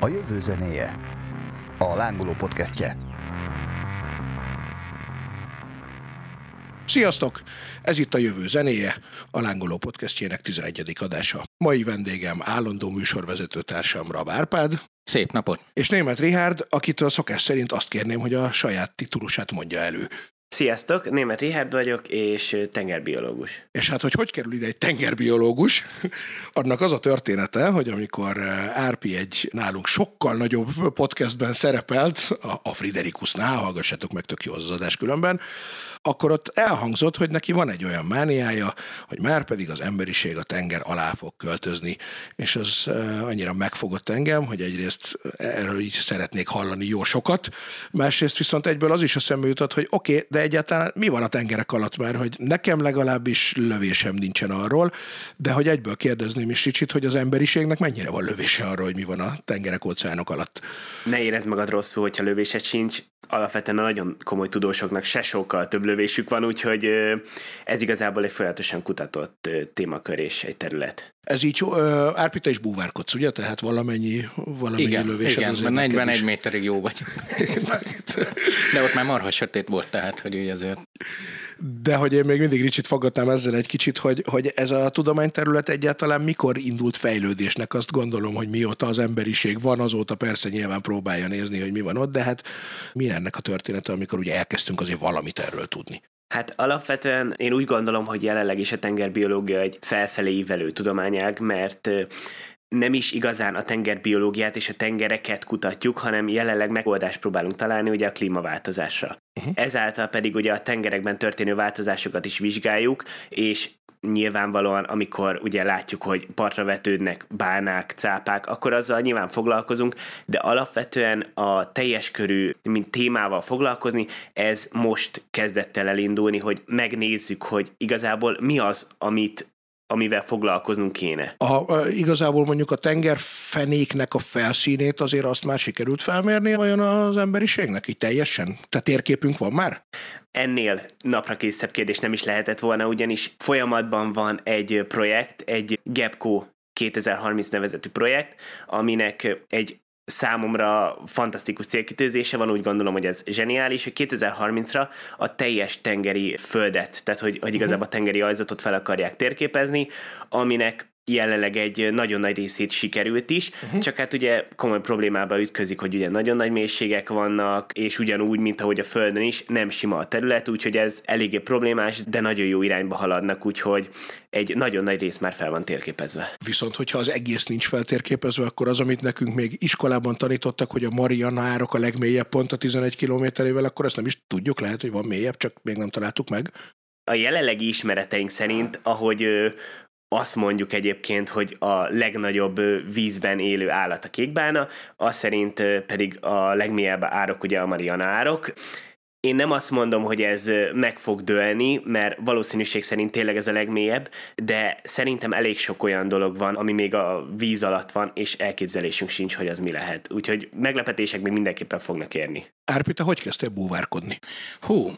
A jövő zenéje. A lángoló podcastje. Sziasztok! Ez itt a jövő zenéje, a Lángoló podcastjének 11. adása. Mai vendégem állandó műsorvezető társam Rab Árpád. Szép napot! És Német Rihárd, akitől szokás szerint azt kérném, hogy a saját titulusát mondja elő. Sziasztok, Német Richard vagyok, és tengerbiológus. És hát, hogy hogy kerül ide egy tengerbiológus, annak az a története, hogy amikor Árpi egy nálunk sokkal nagyobb podcastben szerepelt, a Friderikusnál, hallgassátok meg, tök jó az adás különben, akkor ott elhangzott, hogy neki van egy olyan mániája, hogy már pedig az emberiség a tenger alá fog költözni, és az annyira megfogott engem, hogy egyrészt erről így szeretnék hallani jó sokat, másrészt viszont egyből az is a szembe jutott, hogy oké, okay, de egyáltalán mi van a tengerek alatt, mert hogy nekem legalábbis lövésem nincsen arról, de hogy egyből kérdezném is kicsit, hogy az emberiségnek mennyire van lövése arról, hogy mi van a tengerek, óceánok alatt. Ne érezd magad rosszul, hogyha lövésed sincs, alapvetően a nagyon komoly tudósoknak se sokkal több lövésük van, úgyhogy ez igazából egy folyamatosan kutatott témakör és egy terület. Ez így jó, Árpita is búvárkodsz, ugye? Tehát valamennyi, valamennyi igen, lövésed igen, azért 41 méterig jó vagy. De ott már marha sötét volt, tehát, hogy úgy azért... De hogy én még mindig Ricsit fogadtam ezzel egy kicsit, hogy, hogy ez a tudományterület egyáltalán mikor indult fejlődésnek, azt gondolom, hogy mióta az emberiség van, azóta persze nyilván próbálja nézni, hogy mi van ott, de hát mi ennek a története, amikor ugye elkezdtünk azért valamit erről tudni. Hát alapvetően én úgy gondolom, hogy jelenleg is a tengerbiológia egy felfelé ívelő tudományág, mert nem is igazán a tengerbiológiát és a tengereket kutatjuk, hanem jelenleg megoldást próbálunk találni ugye a klímaváltozásra. Uh-huh. Ezáltal pedig ugye a tengerekben történő változásokat is vizsgáljuk, és nyilvánvalóan, amikor ugye látjuk, hogy partra vetődnek bánák, cápák, akkor azzal nyilván foglalkozunk, de alapvetően a teljes körű, mint témával foglalkozni, ez most kezdett el elindulni, hogy megnézzük, hogy igazából mi az, amit amivel foglalkoznunk kéne. A, a, igazából mondjuk a tengerfenéknek a felszínét azért azt már sikerült felmérni olyan az emberiségnek, így teljesen? Tehát térképünk van már? Ennél napra készebb kérdés nem is lehetett volna, ugyanis folyamatban van egy projekt, egy GEPCO 2030 nevezetű projekt, aminek egy számomra fantasztikus célkitűzése van, úgy gondolom, hogy ez zseniális, hogy 2030-ra a teljes tengeri földet, tehát hogy, hogy igazából a tengeri ajzatot fel akarják térképezni, aminek jelenleg egy nagyon nagy részét sikerült is, uh-huh. csak hát ugye komoly problémába ütközik, hogy ugye nagyon nagy mélységek vannak, és ugyanúgy, mint ahogy a Földön is, nem sima a terület, úgyhogy ez eléggé problémás, de nagyon jó irányba haladnak, úgyhogy egy nagyon nagy rész már fel van térképezve. Viszont, hogyha az egész nincs feltérképezve, akkor az, amit nekünk még iskolában tanítottak, hogy a Mariana árok a legmélyebb pont a 11 kilométerével, akkor ezt nem is tudjuk, lehet, hogy van mélyebb, csak még nem találtuk meg a jelenlegi ismereteink szerint, ahogy azt mondjuk egyébként, hogy a legnagyobb vízben élő állat a kékbána, az szerint pedig a legmélyebb árok ugye a Mariana árok. Én nem azt mondom, hogy ez meg fog dőlni, mert valószínűség szerint tényleg ez a legmélyebb, de szerintem elég sok olyan dolog van, ami még a víz alatt van, és elképzelésünk sincs, hogy az mi lehet. Úgyhogy meglepetések még mindenképpen fognak érni. Árpita, hogy kezdtél búvárkodni? Hú,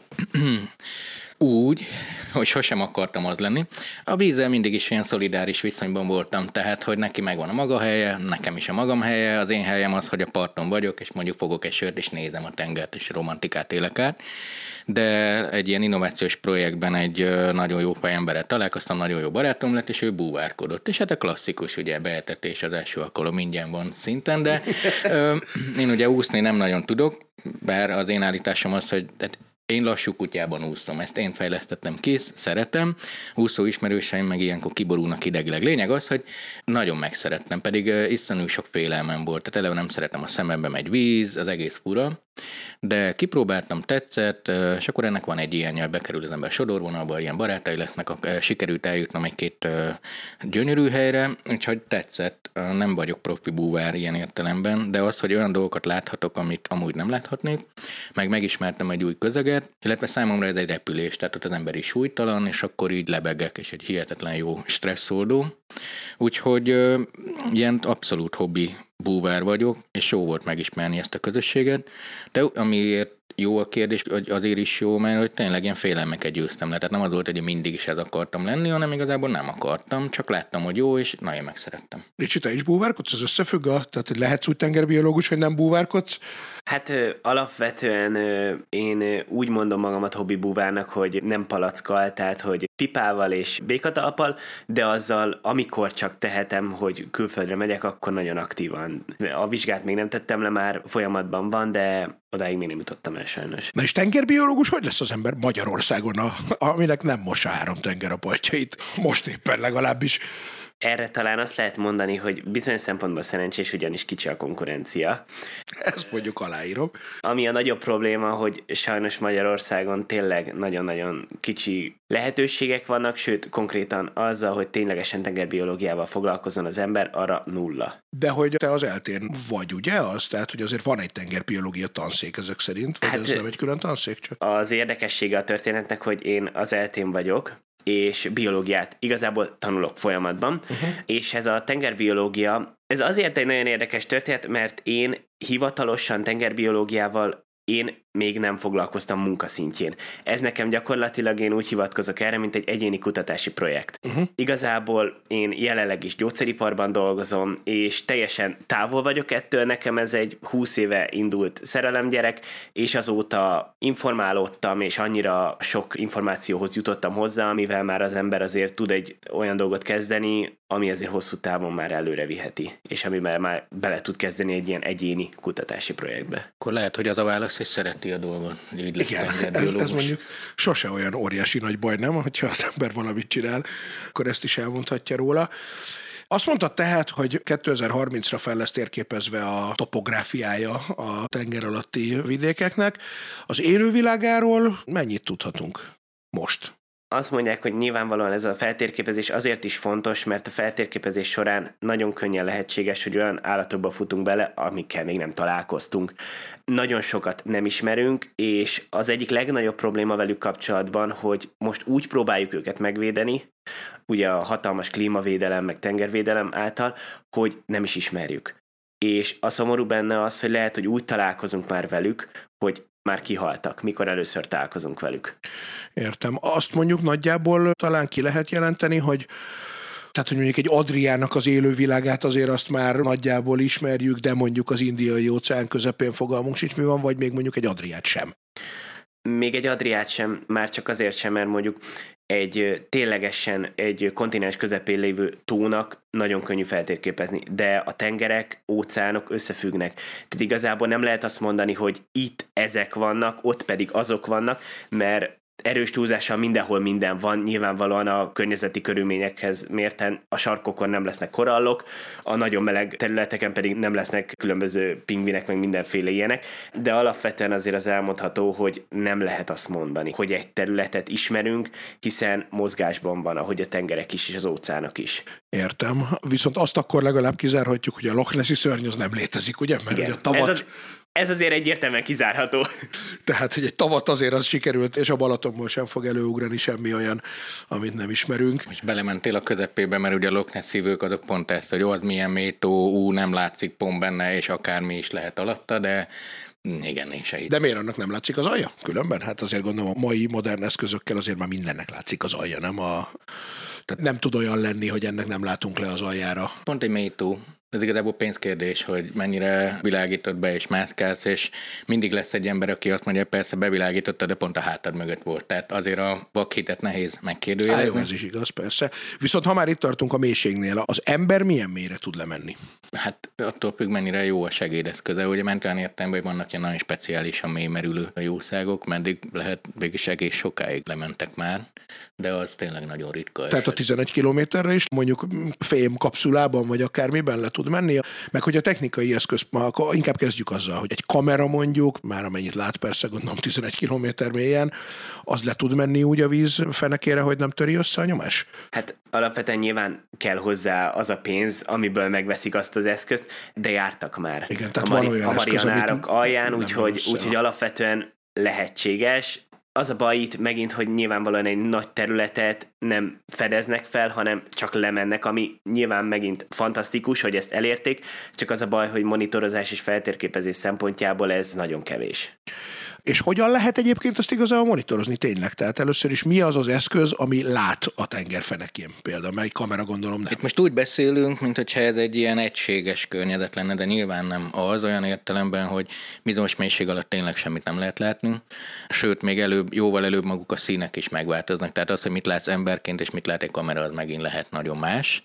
úgy, hogy sosem akartam az lenni. A vízzel mindig is ilyen szolidáris viszonyban voltam, tehát, hogy neki megvan a maga helye, nekem is a magam helye, az én helyem az, hogy a parton vagyok, és mondjuk fogok egy sört, és nézem a tengert, és romantikát élek át. De egy ilyen innovációs projektben egy nagyon jó emberrel találkoztam, nagyon jó barátom lett, és ő búvárkodott. És hát a klasszikus, ugye, beetetés az első alkalom ingyen van szinten, de ö, én ugye úszni nem nagyon tudok, bár az én állításom az, hogy tehát én lassú kutyában úszom, ezt én fejlesztettem. Ki, szeretem, úszó ismerőseim meg ilyenkor kiborulnak idegleg. Lényeg az, hogy nagyon megszerettem, pedig iszonyú sok félelmem volt, tehát eleve nem szeretem a szemembe megy víz, az egész fura, de kipróbáltam, tetszett, és akkor ennek van egy ilyen, hogy bekerül az ember sodorvonalba, ilyen barátai lesznek, sikerült eljutnom egy-két gyönyörű helyre, úgyhogy tetszett, nem vagyok profi búvár ilyen értelemben, de az, hogy olyan dolgokat láthatok, amit amúgy nem láthatnék, meg megismertem egy új közeget, illetve számomra ez egy repülés, tehát ott az ember is súlytalan, és akkor így lebegek, és egy hihetetlen jó stresszoldó. Úgyhogy ilyen abszolút hobbi búvár vagyok, és jó volt megismerni ezt a közösséget, de amiért jó a kérdés, hogy azért is jó, mert hogy tényleg ilyen félelmeket győztem le. Tehát nem az volt, hogy mindig is ez akartam lenni, hanem igazából nem akartam, csak láttam, hogy jó, és nagyon megszerettem. Ricsi, te is búvárkodsz? Ez összefügg a, tehát hogy lehetsz úgy tengerbiológus, hogy nem búvárkodsz? Hát ö, alapvetően ö, én ö, úgy mondom magamat hobbi búvárnak, hogy nem palackkal, tehát hogy pipával és békatalpal, de azzal, amikor csak tehetem, hogy külföldre megyek, akkor nagyon aktívan. A vizsgát még nem tettem le, már folyamatban van, de odáig még nem jutottam el sajnos. Na és tengerbiológus, hogy lesz az ember Magyarországon, a, aminek nem mossa három tenger a partjait? Most éppen legalábbis. Erre talán azt lehet mondani, hogy bizonyos szempontból szerencsés, ugyanis kicsi a konkurencia. Ezt mondjuk aláírom. Ami a nagyobb probléma, hogy sajnos Magyarországon tényleg nagyon-nagyon kicsi lehetőségek vannak, sőt konkrétan azzal, hogy ténylegesen tengerbiológiával foglalkozon az ember, arra nulla. De hogy te az eltén vagy, ugye az? Tehát, hogy azért van egy tengerbiológia tanszék ezek szerint, vagy hát, ez nem egy külön tanszék csak? Az érdekessége a történetnek, hogy én az eltén vagyok, és biológiát igazából tanulok folyamatban, uh-huh. és ez a tengerbiológia, ez azért egy nagyon érdekes történet, mert én hivatalosan tengerbiológiával én még nem foglalkoztam munkaszintjén. Ez nekem gyakorlatilag én úgy hivatkozok erre, mint egy egyéni kutatási projekt. Uh-huh. Igazából én jelenleg is gyógyszeriparban dolgozom, és teljesen távol vagyok ettől, nekem ez egy 20 éve indult szerelemgyerek, és azóta informálódtam, és annyira sok információhoz jutottam hozzá, amivel már az ember azért tud egy olyan dolgot kezdeni, ami azért hosszú távon már előre viheti, és amiben már bele tud kezdeni egy ilyen egyéni kutatási projektbe. Akkor lehet, hogy az a válasz, hogy szereti a dolgot. Így Igen, ez, ez mondjuk sose olyan óriási nagy baj, nem? Hogyha az ember valamit csinál, akkor ezt is elmondhatja róla. Azt mondta tehát, hogy 2030-ra fel lesz térképezve a topográfiája a tenger alatti vidékeknek. Az élővilágáról mennyit tudhatunk most? Azt mondják, hogy nyilvánvalóan ez a feltérképezés azért is fontos, mert a feltérképezés során nagyon könnyen lehetséges, hogy olyan állatokba futunk bele, amikkel még nem találkoztunk. Nagyon sokat nem ismerünk, és az egyik legnagyobb probléma velük kapcsolatban, hogy most úgy próbáljuk őket megvédeni, ugye a hatalmas klímavédelem, meg tengervédelem által, hogy nem is ismerjük. És a szomorú benne az, hogy lehet, hogy úgy találkozunk már velük, hogy már kihaltak, mikor először találkozunk velük. Értem. Azt mondjuk nagyjából talán ki lehet jelenteni, hogy tehát, hogy mondjuk egy Adriának az élővilágát azért azt már nagyjából ismerjük, de mondjuk az indiai óceán közepén fogalmunk sincs mi van, vagy még mondjuk egy Adriát sem. Még egy Adriát sem, már csak azért sem, mert mondjuk egy ténylegesen egy kontinens közepén lévő tónak nagyon könnyű feltérképezni, de a tengerek, óceánok összefüggnek. Tehát igazából nem lehet azt mondani, hogy itt ezek vannak, ott pedig azok vannak, mert erős túlzással mindenhol minden van, nyilvánvalóan a környezeti körülményekhez mérten a sarkokon nem lesznek korallok, a nagyon meleg területeken pedig nem lesznek különböző pingvinek, meg mindenféle ilyenek, de alapvetően azért az elmondható, hogy nem lehet azt mondani, hogy egy területet ismerünk, hiszen mozgásban van, ahogy a tengerek is és az óceánok is. Értem. Viszont azt akkor legalább kizárhatjuk, hogy a Loch Nessi szörny az nem létezik, ugye? Mert Igen. ugye a tavat... Ez az, ez azért egyértelműen kizárható. Tehát, hogy egy tavat azért az sikerült, és a Balatonból sem fog előugrani semmi olyan, amit nem ismerünk. És belementél a közepébe, mert ugye a Loch Ness szívők adok pont ezt, hogy az milyen métó, ú, nem látszik pont benne, és akármi is lehet alatta, de igen, én se De miért annak nem látszik az alja? Különben? Hát azért gondolom a mai modern eszközökkel azért már mindennek látszik az alja, nem a... Tehát nem tud olyan lenni, hogy ennek nem látunk le az aljára. Pont egy métó, ez igazából pénzkérdés, hogy mennyire világított be és mászkálsz, és mindig lesz egy ember, aki azt mondja, persze bevilágította, de pont a hátad mögött volt. Tehát azért a vakhitet nehéz megkérdőjelezni. Jó, ez is igaz, persze. Viszont ha már itt tartunk a mélységnél, az ember milyen mélyre tud lemenni? Hát attól függ, mennyire jó a segédeszköze. Ugye mentően értem, hogy vannak ilyen nagyon speciálisan mély merülő jószágok, meddig lehet végig egész sokáig lementek már, de az tényleg nagyon ritka. Tehát eset. a 11 kilométerre is mondjuk fém kapszulában, vagy akármiben le tud menni, meg hogy a technikai eszköz, akkor inkább kezdjük azzal, hogy egy kamera mondjuk, már amennyit lát persze, gondolom 11 km mélyen, az le tud menni úgy a víz fenekére, hogy nem töri össze a nyomás? Hát alapvetően nyilván kell hozzá az a pénz, amiből megveszik azt az eszközt, de jártak már. Igen, tehát a, van olyan a marianárok alján, úgyhogy, úgyhogy alapvetően lehetséges, az a baj itt megint, hogy nyilvánvalóan egy nagy területet nem fedeznek fel, hanem csak lemennek, ami nyilván megint fantasztikus, hogy ezt elérték, csak az a baj, hogy monitorozás és feltérképezés szempontjából ez nagyon kevés. És hogyan lehet egyébként azt igazából monitorozni tényleg? Tehát először is mi az az eszköz, ami lát a tengerfenekén például, mely kamera gondolom nem. Itt most úgy beszélünk, mint hogyha ez egy ilyen egységes környezet lenne, de nyilván nem az olyan értelemben, hogy bizonyos mélység alatt tényleg semmit nem lehet látni. Sőt, még előbb, jóval előbb maguk a színek is megváltoznak. Tehát az, hogy mit látsz emberként és mit lát egy kamera, az megint lehet nagyon más.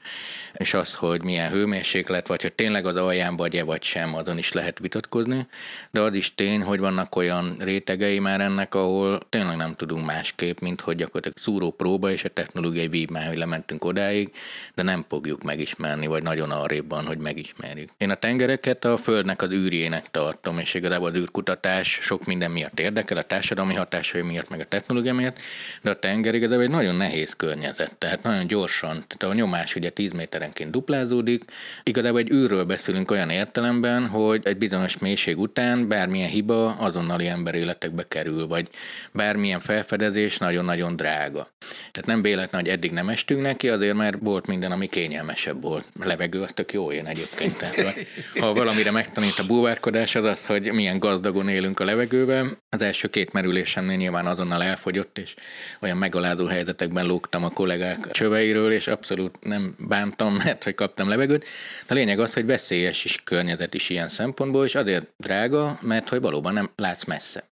És az, hogy milyen hőmérséklet, vagy hogy tényleg az alján vagy-e vagy sem, azon is lehet vitatkozni. De az is tény, hogy vannak olyan rétegei már ennek, ahol tényleg nem tudunk másképp, mint hogy gyakorlatilag szúró próba és a technológiai vívmány, hogy lementünk odáig, de nem fogjuk megismerni, vagy nagyon arrébb van, hogy megismerjük. Én a tengereket a Földnek az űrjének tartom, és igazából az űrkutatás sok minden miatt érdekel, a társadalmi hatásai miatt, meg a technológia miatt, de a tenger igazából egy nagyon nehéz környezet, tehát nagyon gyorsan, tehát a nyomás ugye 10 méterenként duplázódik, igazából egy űrről beszélünk olyan értelemben, hogy egy bizonyos mélység után bármilyen hiba azonnali emberéletekbe kerül, vagy bármilyen felfedezés nagyon-nagyon drága. Tehát nem véletlen, hogy eddig nem estünk neki, azért mert volt minden, ami kényelmesebb volt. A levegő az tök jó jön egyébként. Tehát, ha valamire megtanít a búvárkodás, az az, hogy milyen gazdagon élünk a levegőben. Az első két merülésemnél nyilván azonnal elfogyott, és olyan megalázó helyzetekben lógtam a kollégák csöveiről, és abszolút nem bántam, mert hogy kaptam levegőt. A lényeg az, hogy veszélyes is környezet is ilyen szempontból, és azért drága, mert hogy valóban nem látsz messze.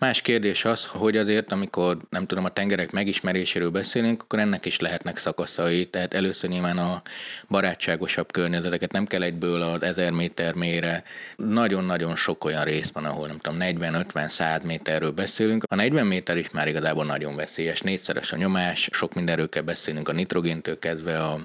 Más kérdés az, hogy azért, amikor nem tudom, a tengerek megismeréséről beszélünk, akkor ennek is lehetnek szakaszai, tehát először nyilván a barátságosabb környezeteket nem kell egyből az 1000 méter mélyre. Nagyon-nagyon sok olyan rész van, ahol nem tudom, 40-50-100 méterről beszélünk. A 40 méter is már igazából nagyon veszélyes, négyszeres a nyomás, sok mindenről kell beszélnünk a nitrogéntől kezdve a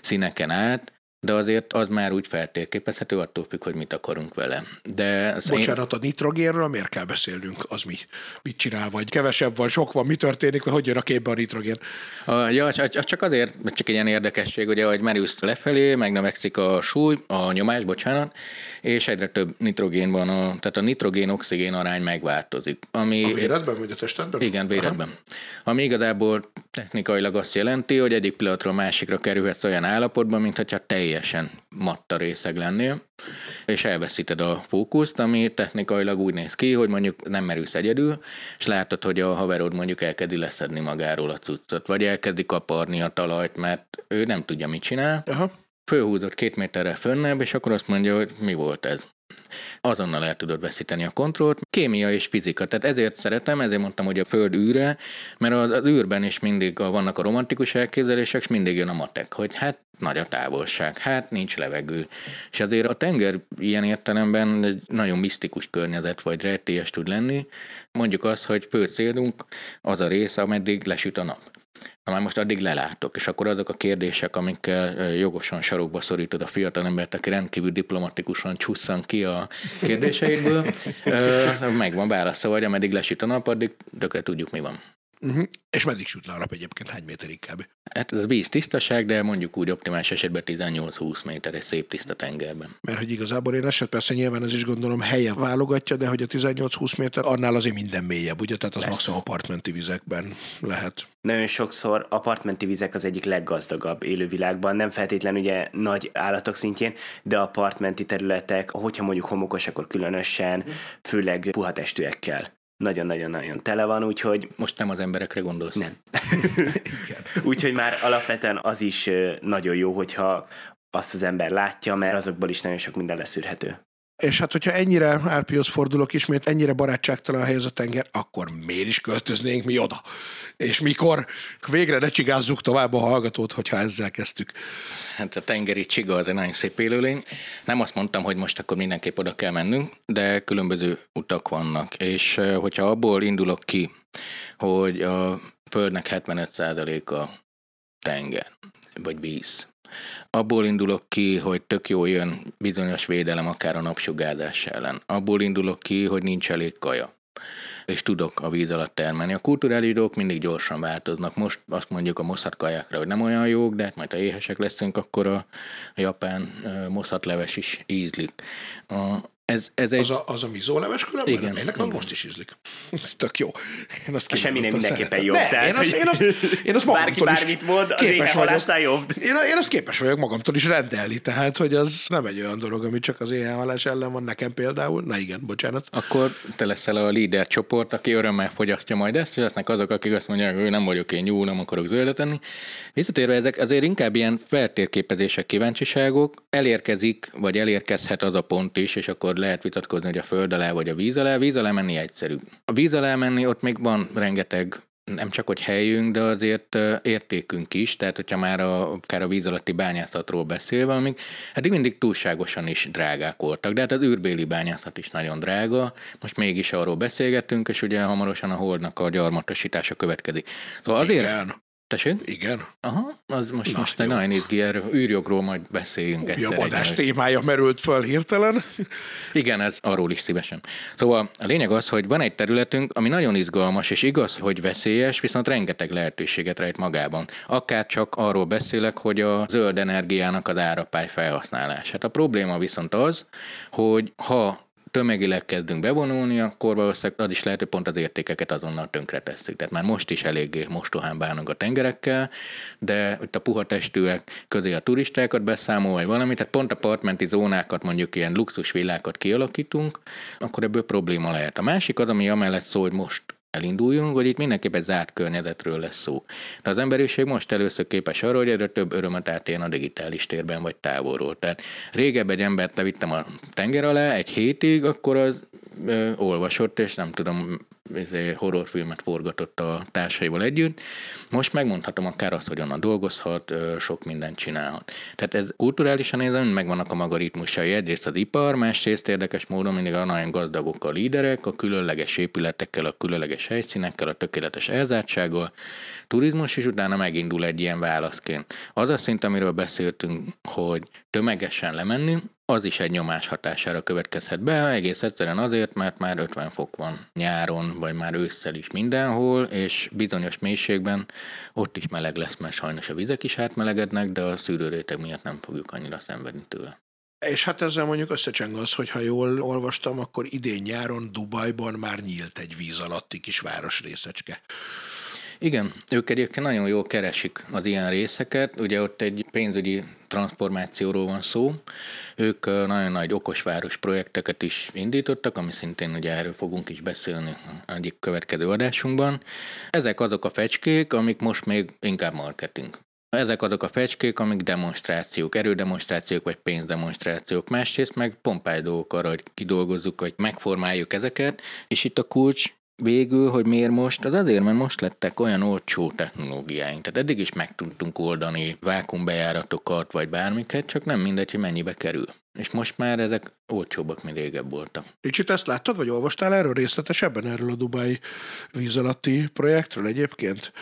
színeken át, de azért az már úgy feltérképezhető, attól függ, hogy mit akarunk vele. De Bocsánat, én... a nitrogénről miért kell beszélnünk? Az mi? Mit csinál? Vagy kevesebb van, sok van, mi történik, hogy jön a képbe a nitrogén? A, ja, csak azért, csak egy ilyen érdekesség, ugye, hogy merülsz lefelé, megnövekszik a súly, a nyomás, bocsánat, és egyre több nitrogén van, a, tehát a nitrogén-oxigén arány megváltozik. Ami, a véredben vagy a testedben? Igen, véredben. Aha. Ami igazából technikailag azt jelenti, hogy egyik pillanatról másikra kerülhetsz olyan állapotban, mintha teljesen matta részeg lennél, és elveszíted a fókuszt, ami technikailag úgy néz ki, hogy mondjuk nem merülsz egyedül, és látod, hogy a haverod mondjuk elkezdi leszedni magáról a cuccot, vagy elkezdi kaparni a talajt, mert ő nem tudja, mit csinál, Aha fölhúzott két méterre fönnebb, és akkor azt mondja, hogy mi volt ez. Azonnal el tudod veszíteni a kontrollt. Kémia és fizika, tehát ezért szeretem, ezért mondtam, hogy a föld űre, mert az, az űrben is mindig vannak a romantikus elképzelések, és mindig jön a matek, hogy hát nagy a távolság, hát nincs levegő. És azért a tenger ilyen értelemben egy nagyon misztikus környezet, vagy rejtélyes tud lenni. Mondjuk azt, hogy fő célunk az a rész, ameddig lesüt a nap. Na már most addig lelátok, és akkor azok a kérdések, amikkel jogosan sarokba szorítod a fiatal embert, aki rendkívül diplomatikusan csusszan ki a kérdéseidből, megvan válasza, vagy ameddig lesüt a nap, addig tökre tudjuk, mi van. Uh-huh. És meddig süt le a nap egyébként? Hány méterig kb? Hát ez víz tisztaság, de mondjuk úgy optimális esetben 18-20 méter egy szép tiszta tengerben. Mert hogy igazából én eset persze nyilván ez is gondolom helye válogatja, de hogy a 18-20 méter annál azért minden mélyebb, ugye? Tehát az Lesz. maximum apartmenti vizekben lehet. Nagyon sokszor apartmenti vizek az egyik leggazdagabb élővilágban, nem feltétlenül ugye nagy állatok szintjén, de apartmenti területek, hogyha mondjuk homokos, akkor különösen, főleg puha testűekkel nagyon-nagyon-nagyon tele van, úgyhogy... Most nem az emberekre gondolsz. Nem. úgyhogy már alapvetően az is nagyon jó, hogyha azt az ember látja, mert azokból is nagyon sok minden leszűrhető. És hát, hogyha ennyire Árpihoz fordulok ismét, ennyire barátságtalan a ez a tenger, akkor miért is költöznénk mi oda? És mikor végre ne csigázzuk tovább a hallgatót, hogyha ezzel kezdtük. Hát a tengeri csiga az egy nagyon szép élőlény. Nem azt mondtam, hogy most akkor mindenképp oda kell mennünk, de különböző utak vannak. És hogyha abból indulok ki, hogy a Földnek 75%-a tenger, vagy víz, Abból indulok ki, hogy tök jó jön bizonyos védelem akár a napsugárzás ellen. Abból indulok ki, hogy nincs elég kaja és tudok a víz alatt termelni. A kulturális dolgok mindig gyorsan változnak. Most azt mondjuk a moszat kajákra, hogy nem olyan jók, de majd ha éhesek leszünk, akkor a japán moszatleves is ízlik. A Ez, ez egy... Az a, az a mizóleves különben? Igen, Én nekem igen. most is ízlik. Ez tök jó. Én azt A semmi nem mindenképpen jobb. Ne, tehát, én, azt, én, azt, én azt Bárki bármit mond, az képes vagyok. éhenhalásnál jobb. Én, én azt képes vagyok magamtól is rendelni, tehát, hogy az nem egy olyan dolog, ami csak az éhenhalás ellen van nekem például. Na igen, bocsánat. Akkor te leszel a líder csoport, aki örömmel fogyasztja majd ezt, és lesznek azok, akik azt mondják, hogy nem vagyok én jó, nem akarok zöldet enni. Visszatérve ezek azért inkább ilyen feltérképezések, kíváncsiságok, elérkezik, vagy elérkezhet az a pont is, és akkor lehet vitatkozni, hogy a föld alá vagy a víz alá. Víz alá menni egyszerű. A víz alá menni ott még van rengeteg nem csak hogy helyünk, de azért értékünk is, tehát hogyha már a, akár a víz alatti bányászatról beszélve, amik eddig mindig túlságosan is drágák voltak, de hát az űrbéli bányászat is nagyon drága, most mégis arról beszélgettünk, és ugye hamarosan a holdnak a gyarmatosítása következik. Szóval azért... Igen. Tessék? Igen. Aha, az most, Na, most egy jó. nagyon izgi, erről űrjogról majd beszéljünk egyszer. Jobb egy adás nagy- témája merült föl hirtelen. igen, ez arról is szívesen. Szóval a lényeg az, hogy van egy területünk, ami nagyon izgalmas, és igaz, hogy veszélyes, viszont rengeteg lehetőséget rejt magában. Akár csak arról beszélek, hogy a zöld energiának az árapály felhasználását. A probléma viszont az, hogy ha tömegileg kezdünk bevonulni, akkor valószínűleg az is lehet, hogy pont az értékeket azonnal tönkretesszük. Tehát már most is eléggé mostohán bánunk a tengerekkel, de itt a puha testűek közé a turistákat beszámol, vagy valami, tehát pont a partmenti zónákat, mondjuk ilyen luxus villákat kialakítunk, akkor ebből probléma lehet. A másik az, ami amellett szól, hogy most elinduljunk, hogy itt mindenképp egy zárt környezetről lesz szó. De az emberiség most először képes arra, hogy egyre több örömet átéljen a digitális térben vagy távolról. Tehát régebb egy embert levittem a tenger alá egy hétig, akkor az ö, olvasott, és nem tudom, horrorfilmet forgatott a társaival együtt. Most megmondhatom akár azt, hogy onnan dolgozhat, sok mindent csinálhat. Tehát ez kulturálisan nézve megvannak a maga ritmusai. Egyrészt az ipar, másrészt érdekes módon mindig a nagyon gazdagok a líderek, a különleges épületekkel, a különleges helyszínekkel, a tökéletes elzártsággal, turizmus, és utána megindul egy ilyen válaszként. Az a szint, amiről beszéltünk, hogy tömegesen lemenni, az is egy nyomás hatására következhet be, egész egyszerűen azért, mert már 50 fok van nyáron, vagy már ősszel is mindenhol, és bizonyos mélységben ott is meleg lesz, mert sajnos a vizek is átmelegednek, de a szűrőréteg miatt nem fogjuk annyira szenvedni tőle. És hát ezzel mondjuk összecseng az, hogy ha jól olvastam, akkor idén nyáron Dubajban már nyílt egy víz alatti kis városrészecske. Igen, ők egyébként nagyon jól keresik az ilyen részeket, ugye ott egy pénzügyi transformációról van szó. Ők nagyon nagy okosváros projekteket is indítottak, ami szintén ugye erről fogunk is beszélni egyik következő adásunkban. Ezek azok a fecskék, amik most még inkább marketing. Ezek azok a fecskék, amik demonstrációk, erődemonstrációk vagy pénzdemonstrációk. Másrészt meg pompály dolgok arra, hogy kidolgozzuk, vagy megformáljuk ezeket, és itt a kulcs végül, hogy miért most, az azért, mert most lettek olyan olcsó technológiáink. Tehát eddig is meg tudtunk oldani vákumbejáratokat, vagy bármiket, csak nem mindegy, hogy mennyibe kerül. És most már ezek olcsóbbak, mint régebb voltak. Ricsit, ezt láttad, vagy olvastál erről részletesebben, erről a Dubai víz alatti projektről egyébként?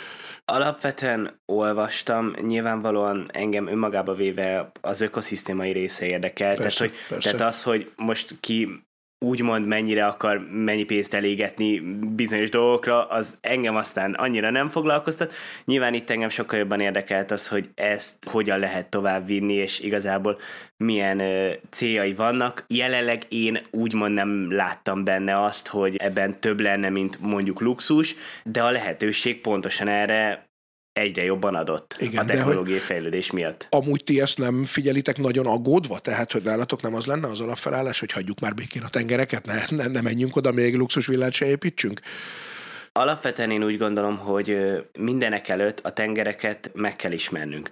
Alapvetően olvastam, nyilvánvalóan engem önmagába véve az ökoszisztémai része érdekel. Persze, tehát, hogy, persze. tehát az, hogy most ki úgymond mennyire akar mennyi pénzt elégetni bizonyos dolgokra, az engem aztán annyira nem foglalkoztat. Nyilván itt engem sokkal jobban érdekelt az, hogy ezt hogyan lehet tovább vinni, és igazából milyen ö, céljai vannak. Jelenleg én úgymond nem láttam benne azt, hogy ebben több lenne, mint mondjuk luxus, de a lehetőség pontosan erre egyre jobban adott Igen, a technológiai fejlődés miatt. Amúgy ti ezt nem figyelitek nagyon aggódva? Tehát, hogy nálatok nem az lenne az alapfelállás, hogy hagyjuk már békén a tengereket, ne, ne, ne menjünk oda, még luxusvillát se építsünk? Alapvetően én úgy gondolom, hogy mindenek előtt a tengereket meg kell ismernünk.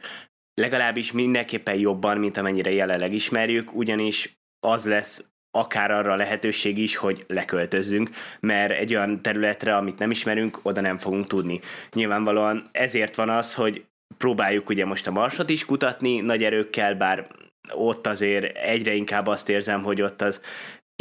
Legalábbis mindenképpen jobban, mint amennyire jelenleg ismerjük, ugyanis az lesz akár arra a lehetőség is, hogy leköltözzünk, mert egy olyan területre, amit nem ismerünk, oda nem fogunk tudni. Nyilvánvalóan ezért van az, hogy próbáljuk ugye most a marsot is kutatni nagy erőkkel, bár ott azért egyre inkább azt érzem, hogy ott az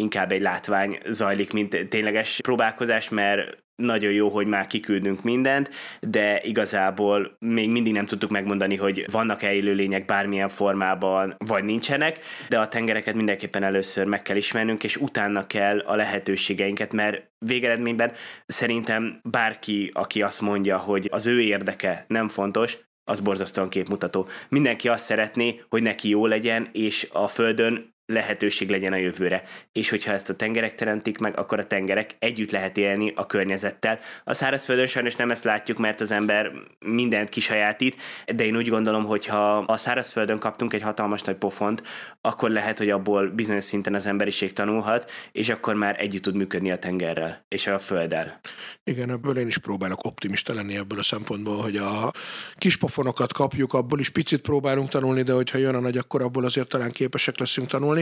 inkább egy látvány zajlik, mint tényleges próbálkozás, mert nagyon jó, hogy már kiküldünk mindent, de igazából még mindig nem tudtuk megmondani, hogy vannak-e élőlények bármilyen formában, vagy nincsenek, de a tengereket mindenképpen először meg kell ismernünk, és utána kell a lehetőségeinket, mert végeredményben szerintem bárki, aki azt mondja, hogy az ő érdeke nem fontos, az borzasztóan képmutató. Mindenki azt szeretné, hogy neki jó legyen, és a Földön lehetőség legyen a jövőre. És hogyha ezt a tengerek teremtik meg, akkor a tengerek együtt lehet élni a környezettel. A szárazföldön sajnos nem ezt látjuk, mert az ember mindent kisajátít, de én úgy gondolom, hogy ha a szárazföldön kaptunk egy hatalmas nagy pofont, akkor lehet, hogy abból bizonyos szinten az emberiség tanulhat, és akkor már együtt tud működni a tengerrel és a földdel. Igen, ebből én is próbálok optimista lenni ebből a szempontból, hogy a kis pofonokat kapjuk, abból is picit próbálunk tanulni, de hogyha jön a nagy, akkor abból azért talán képesek leszünk tanulni.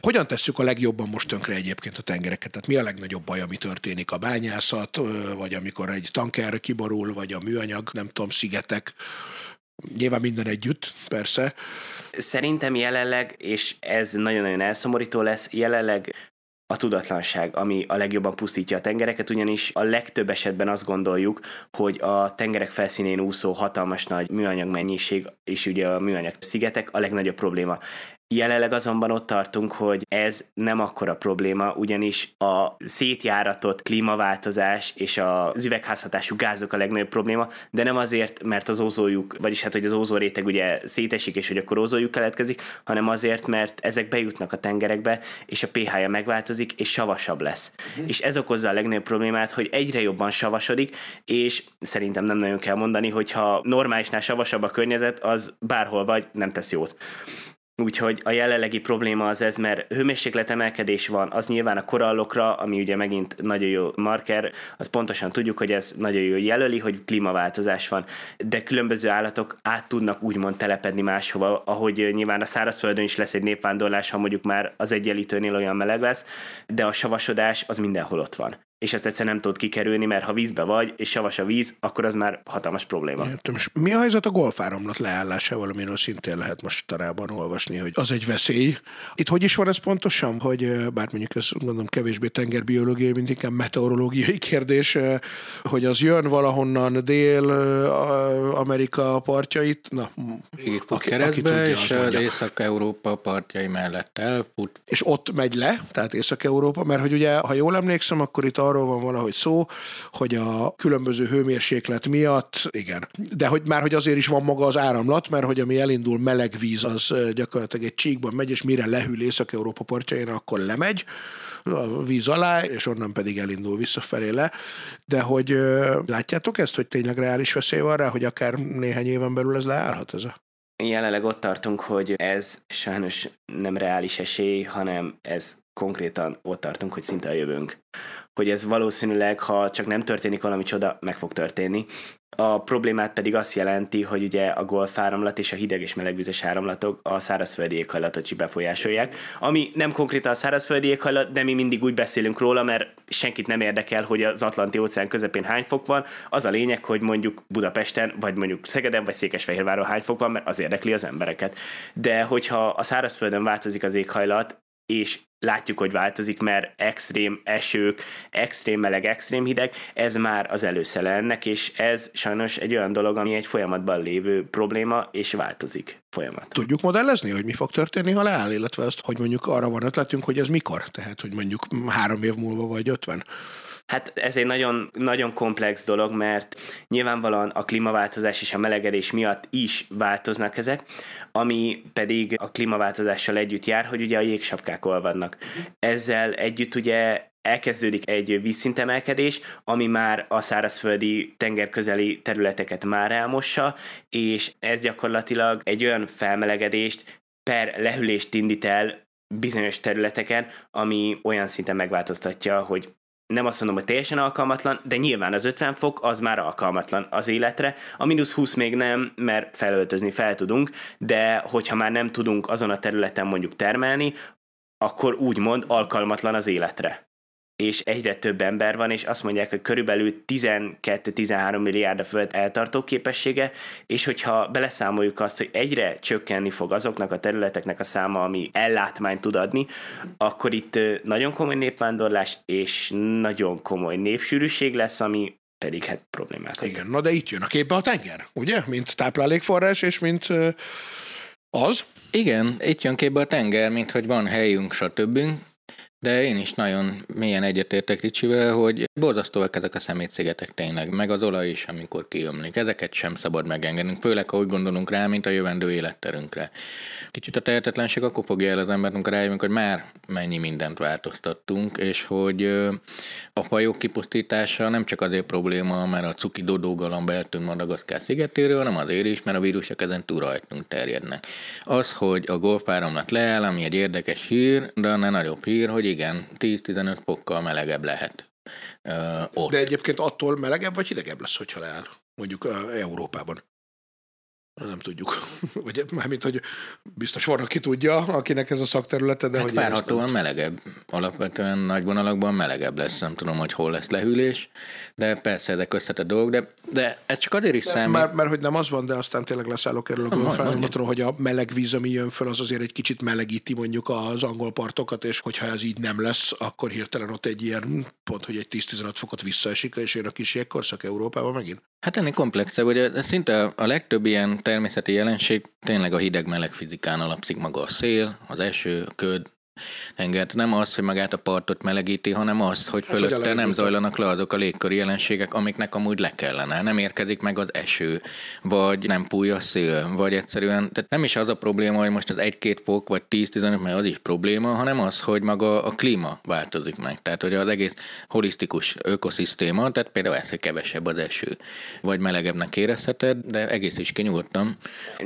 Hogyan tesszük a legjobban most tönkre egyébként a tengereket? Tehát mi a legnagyobb baj, ami történik? A bányászat, vagy amikor egy tanker kiborul, vagy a műanyag, nem tudom, szigetek? Nyilván minden együtt, persze. Szerintem jelenleg, és ez nagyon-nagyon elszomorító lesz, jelenleg a tudatlanság, ami a legjobban pusztítja a tengereket, ugyanis a legtöbb esetben azt gondoljuk, hogy a tengerek felszínén úszó hatalmas nagy műanyag mennyiség, és ugye a műanyag szigetek a legnagyobb probléma. Jelenleg azonban ott tartunk, hogy ez nem akkora probléma, ugyanis a szétjáratott klímaváltozás és az üvegházhatású gázok a legnagyobb probléma, de nem azért, mert az ózójuk, vagyis hát, hogy az ózóréteg ugye szétesik, és hogy akkor ózójuk keletkezik, hanem azért, mert ezek bejutnak a tengerekbe, és a pH-ja megváltozik, és savasabb lesz. Uh-huh. És ez okozza a legnagyobb problémát, hogy egyre jobban savasodik, és szerintem nem nagyon kell mondani, hogy ha normálisnál savasabb a környezet, az bárhol vagy, nem tesz jót. Úgyhogy a jelenlegi probléma az ez, mert hőmérsékletemelkedés van, az nyilván a korallokra, ami ugye megint nagyon jó marker, az pontosan tudjuk, hogy ez nagyon jó jelöli, hogy klímaváltozás van, de különböző állatok át tudnak úgymond telepedni máshova, ahogy nyilván a szárazföldön is lesz egy népvándorlás, ha mondjuk már az egyenlítőnél olyan meleg lesz, de a savasodás az mindenhol ott van és ezt egyszer nem tudod kikerülni, mert ha vízbe vagy, és savas a víz, akkor az már hatalmas probléma. Értem. És mi a helyzet a golfáramlat leállásával, amiről szintén lehet most tarában olvasni, hogy az egy veszély. Itt hogy is van ez pontosan, hogy bár mondjuk ez gondolom kevésbé tengerbiológiai, mint inkább meteorológiai kérdés, hogy az jön valahonnan Dél-Amerika partjait, na, Végig aki, keresztbe, aki tudja, és az Észak-Európa partjai mellett elfut. És ott megy le, tehát Észak-Európa, mert hogy ugye, ha jól emlékszem, akkor itt arról van valahogy szó, hogy a különböző hőmérséklet miatt, igen, de hogy már hogy azért is van maga az áramlat, mert hogy ami elindul meleg víz, az gyakorlatilag egy csíkban megy, és mire lehűl Észak-Európa partjain, akkor lemegy a víz alá, és onnan pedig elindul visszafelé le. De hogy látjátok ezt, hogy tényleg reális veszély van rá, hogy akár néhány éven belül ez leállhat ez a Jelenleg ott tartunk, hogy ez sajnos nem reális esély, hanem ez konkrétan ott tartunk, hogy szinte a jövőnk. Hogy ez valószínűleg, ha csak nem történik valami csoda, meg fog történni. A problémát pedig azt jelenti, hogy ugye a golfáramlat és a hideg és melegvizes áramlatok a szárazföldi éghajlatot is befolyásolják, ami nem konkrétan a szárazföldi éghajlat, de mi mindig úgy beszélünk róla, mert senkit nem érdekel, hogy az Atlanti óceán közepén hány fok van. Az a lényeg, hogy mondjuk Budapesten, vagy mondjuk Szegeden, vagy Székesfehérváron hány fok van, mert az érdekli az embereket. De hogyha a szárazföldön változik az éghajlat, és látjuk, hogy változik, mert extrém esők, extrém meleg, extrém hideg, ez már az előszele ennek, és ez sajnos egy olyan dolog, ami egy folyamatban lévő probléma, és változik folyamat. Tudjuk modellezni, hogy mi fog történni, ha leáll, illetve azt, hogy mondjuk arra van ötletünk, hogy ez mikor, tehát hogy mondjuk három év múlva vagy ötven. Hát ez egy nagyon, nagyon komplex dolog, mert nyilvánvalóan a klímaváltozás és a melegedés miatt is változnak ezek, ami pedig a klímaváltozással együtt jár, hogy ugye a jégsapkák olvadnak. Ezzel együtt ugye elkezdődik egy vízszintemelkedés, ami már a szárazföldi tengerközeli területeket már elmossa, és ez gyakorlatilag egy olyan felmelegedést per lehűlést indít el bizonyos területeken, ami olyan szinten megváltoztatja, hogy nem azt mondom, hogy teljesen alkalmatlan, de nyilván az 50 fok az már alkalmatlan az életre. A mínusz 20 még nem, mert felöltözni fel tudunk, de hogyha már nem tudunk azon a területen mondjuk termelni, akkor úgymond alkalmatlan az életre és egyre több ember van, és azt mondják, hogy körülbelül 12-13 milliárd a föld eltartó képessége, és hogyha beleszámoljuk azt, hogy egyre csökkenni fog azoknak a területeknek a száma, ami ellátmányt tud adni, akkor itt nagyon komoly népvándorlás és nagyon komoly népsűrűség lesz, ami pedig hát problémákat. Igen, na de itt jön a képbe a tenger, ugye? Mint táplálékforrás, és mint az. Igen, itt jön képbe a tenger, mint hogy van helyünk, stb. De én is nagyon mélyen egyetértek Ricsivel, hogy borzasztóak ezek a szemétszigetek tényleg, meg az olaj is, amikor kiömlik. Ezeket sem szabad megengedni, főleg ha úgy gondolunk rá, mint a jövendő életterünkre. Kicsit a tehetetlenség akkor fogja el az embert, amikor rájövünk, hogy már mennyi mindent változtattunk, és hogy a fajok kipusztítása nem csak azért probléma, mert a cuki dodógalamb eltűnt Madagaszkár szigetéről, hanem azért is, mert a vírusok ezen túl rajtunk terjednek. Az, hogy a golfáramlat leáll, ami egy érdekes hír, de annál nagyobb hír, hogy igen, 10-15 fokkal melegebb lehet. Uh, ott. De egyébként attól melegebb vagy hidegebb lesz, hogyha leáll, mondjuk uh, Európában. Nem tudjuk. Vagy mármint, hogy biztos van, aki tudja, akinek ez a szakterülete, de hát hogy várhatóan melegebb. Alapvetően nagy vonalakban melegebb lesz. Nem tudom, hogy hol lesz lehűlés, de persze ezek összetett dolgok, de, de ez csak azért is számít. Mert, mert, hogy nem az van, de aztán tényleg leszállok erről a golfállamatról, hogy a meleg víz, ami jön föl, az azért egy kicsit melegíti mondjuk az angol partokat, és hogyha ez így nem lesz, akkor hirtelen ott egy ilyen pont, hogy egy 10-15 fokot visszaesik, és jön a kis jégkorszak Európában megint. Hát ennél komplexebb, hogy szinte a legtöbb ilyen természeti jelenség tényleg a hideg-meleg fizikán alapszik maga a szél, az eső, a köd, enged. Nem az, hogy magát a partot melegíti, hanem az, hogy hát, fölötte nem zajlanak le azok a légköri jelenségek, amiknek amúgy le kellene. Nem érkezik meg az eső, vagy nem púj a szél, vagy egyszerűen, tehát nem is az a probléma, hogy most az 1-2 fok, vagy 10-15, mert az is probléma, hanem az, hogy maga a klíma változik meg. Tehát, hogy az egész holisztikus ökoszisztéma, tehát például ez, hogy kevesebb az eső, vagy melegebbnek érezheted, de egész is kinyugodtam.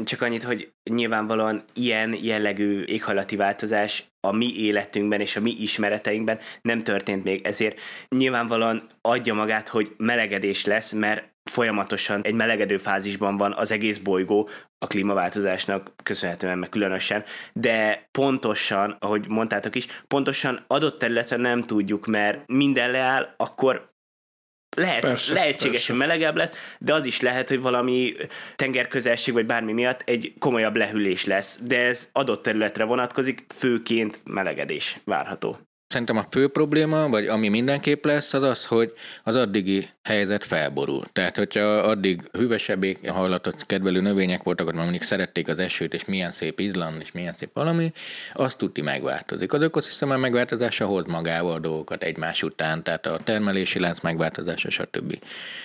Csak annyit, hogy nyilvánvalóan ilyen jellegű éghajlati változás a mi életünkben és a mi ismereteinkben nem történt még, ezért nyilvánvalóan adja magát, hogy melegedés lesz, mert folyamatosan egy melegedő fázisban van az egész bolygó a klímaváltozásnak köszönhetően meg különösen, de pontosan, ahogy mondtátok is, pontosan adott területen nem tudjuk, mert minden leáll, akkor lehet, persze, lehetségesen persze. melegebb lesz, de az is lehet, hogy valami tengerközelség vagy bármi miatt egy komolyabb lehűlés lesz, de ez adott területre vonatkozik, főként melegedés várható. Szerintem a fő probléma, vagy ami mindenképp lesz, az az, hogy az addigi helyzet felborul. Tehát, hogyha addig hűvösebb hajlatot kedvelő növények voltak, hogy mondjuk szerették az esőt, és milyen szép Izland, és milyen szép valami, azt tudti megváltozik. Az ökoszisztéma megváltozása hoz magával a dolgokat egymás után, tehát a termelési lánc megváltozása, stb.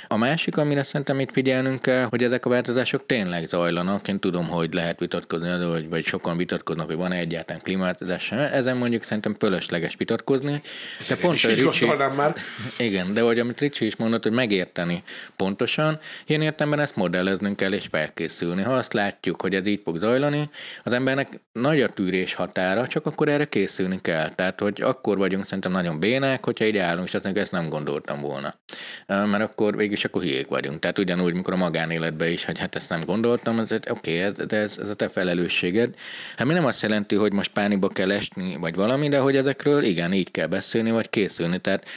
A másik, amire szerintem itt figyelnünk kell, hogy ezek a változások tényleg zajlanak. Én tudom, hogy lehet vitatkozni, vagy, vagy sokan vitatkoznak, hogy van-e egyáltalán klímaváltozás. Ezen mondjuk szerintem fölösleges vitatkozni. De pont, hogy Ricsi, már. Igen, de hogy amit Ricsi is mondott, hogy megérteni pontosan, ilyen értemben ezt modelleznünk kell és felkészülni. Ha azt látjuk, hogy ez így fog zajlani, az embernek nagy a tűrés határa, csak akkor erre készülni kell. Tehát, hogy akkor vagyunk szerintem nagyon bénák, hogyha így állunk, és azt mondjuk, ezt nem gondoltam volna. Mert akkor végig akkor hülyék vagyunk. Tehát ugyanúgy, mikor a magánéletben is, hogy hát ezt nem gondoltam, ez, oké, okay, ez, ez, ez a te felelősséged. Hát mi nem azt jelenti, hogy most pánikba kell esni, vagy valami, de hogy ezekről igen, így kell beszélni, vagy készülni. Tehát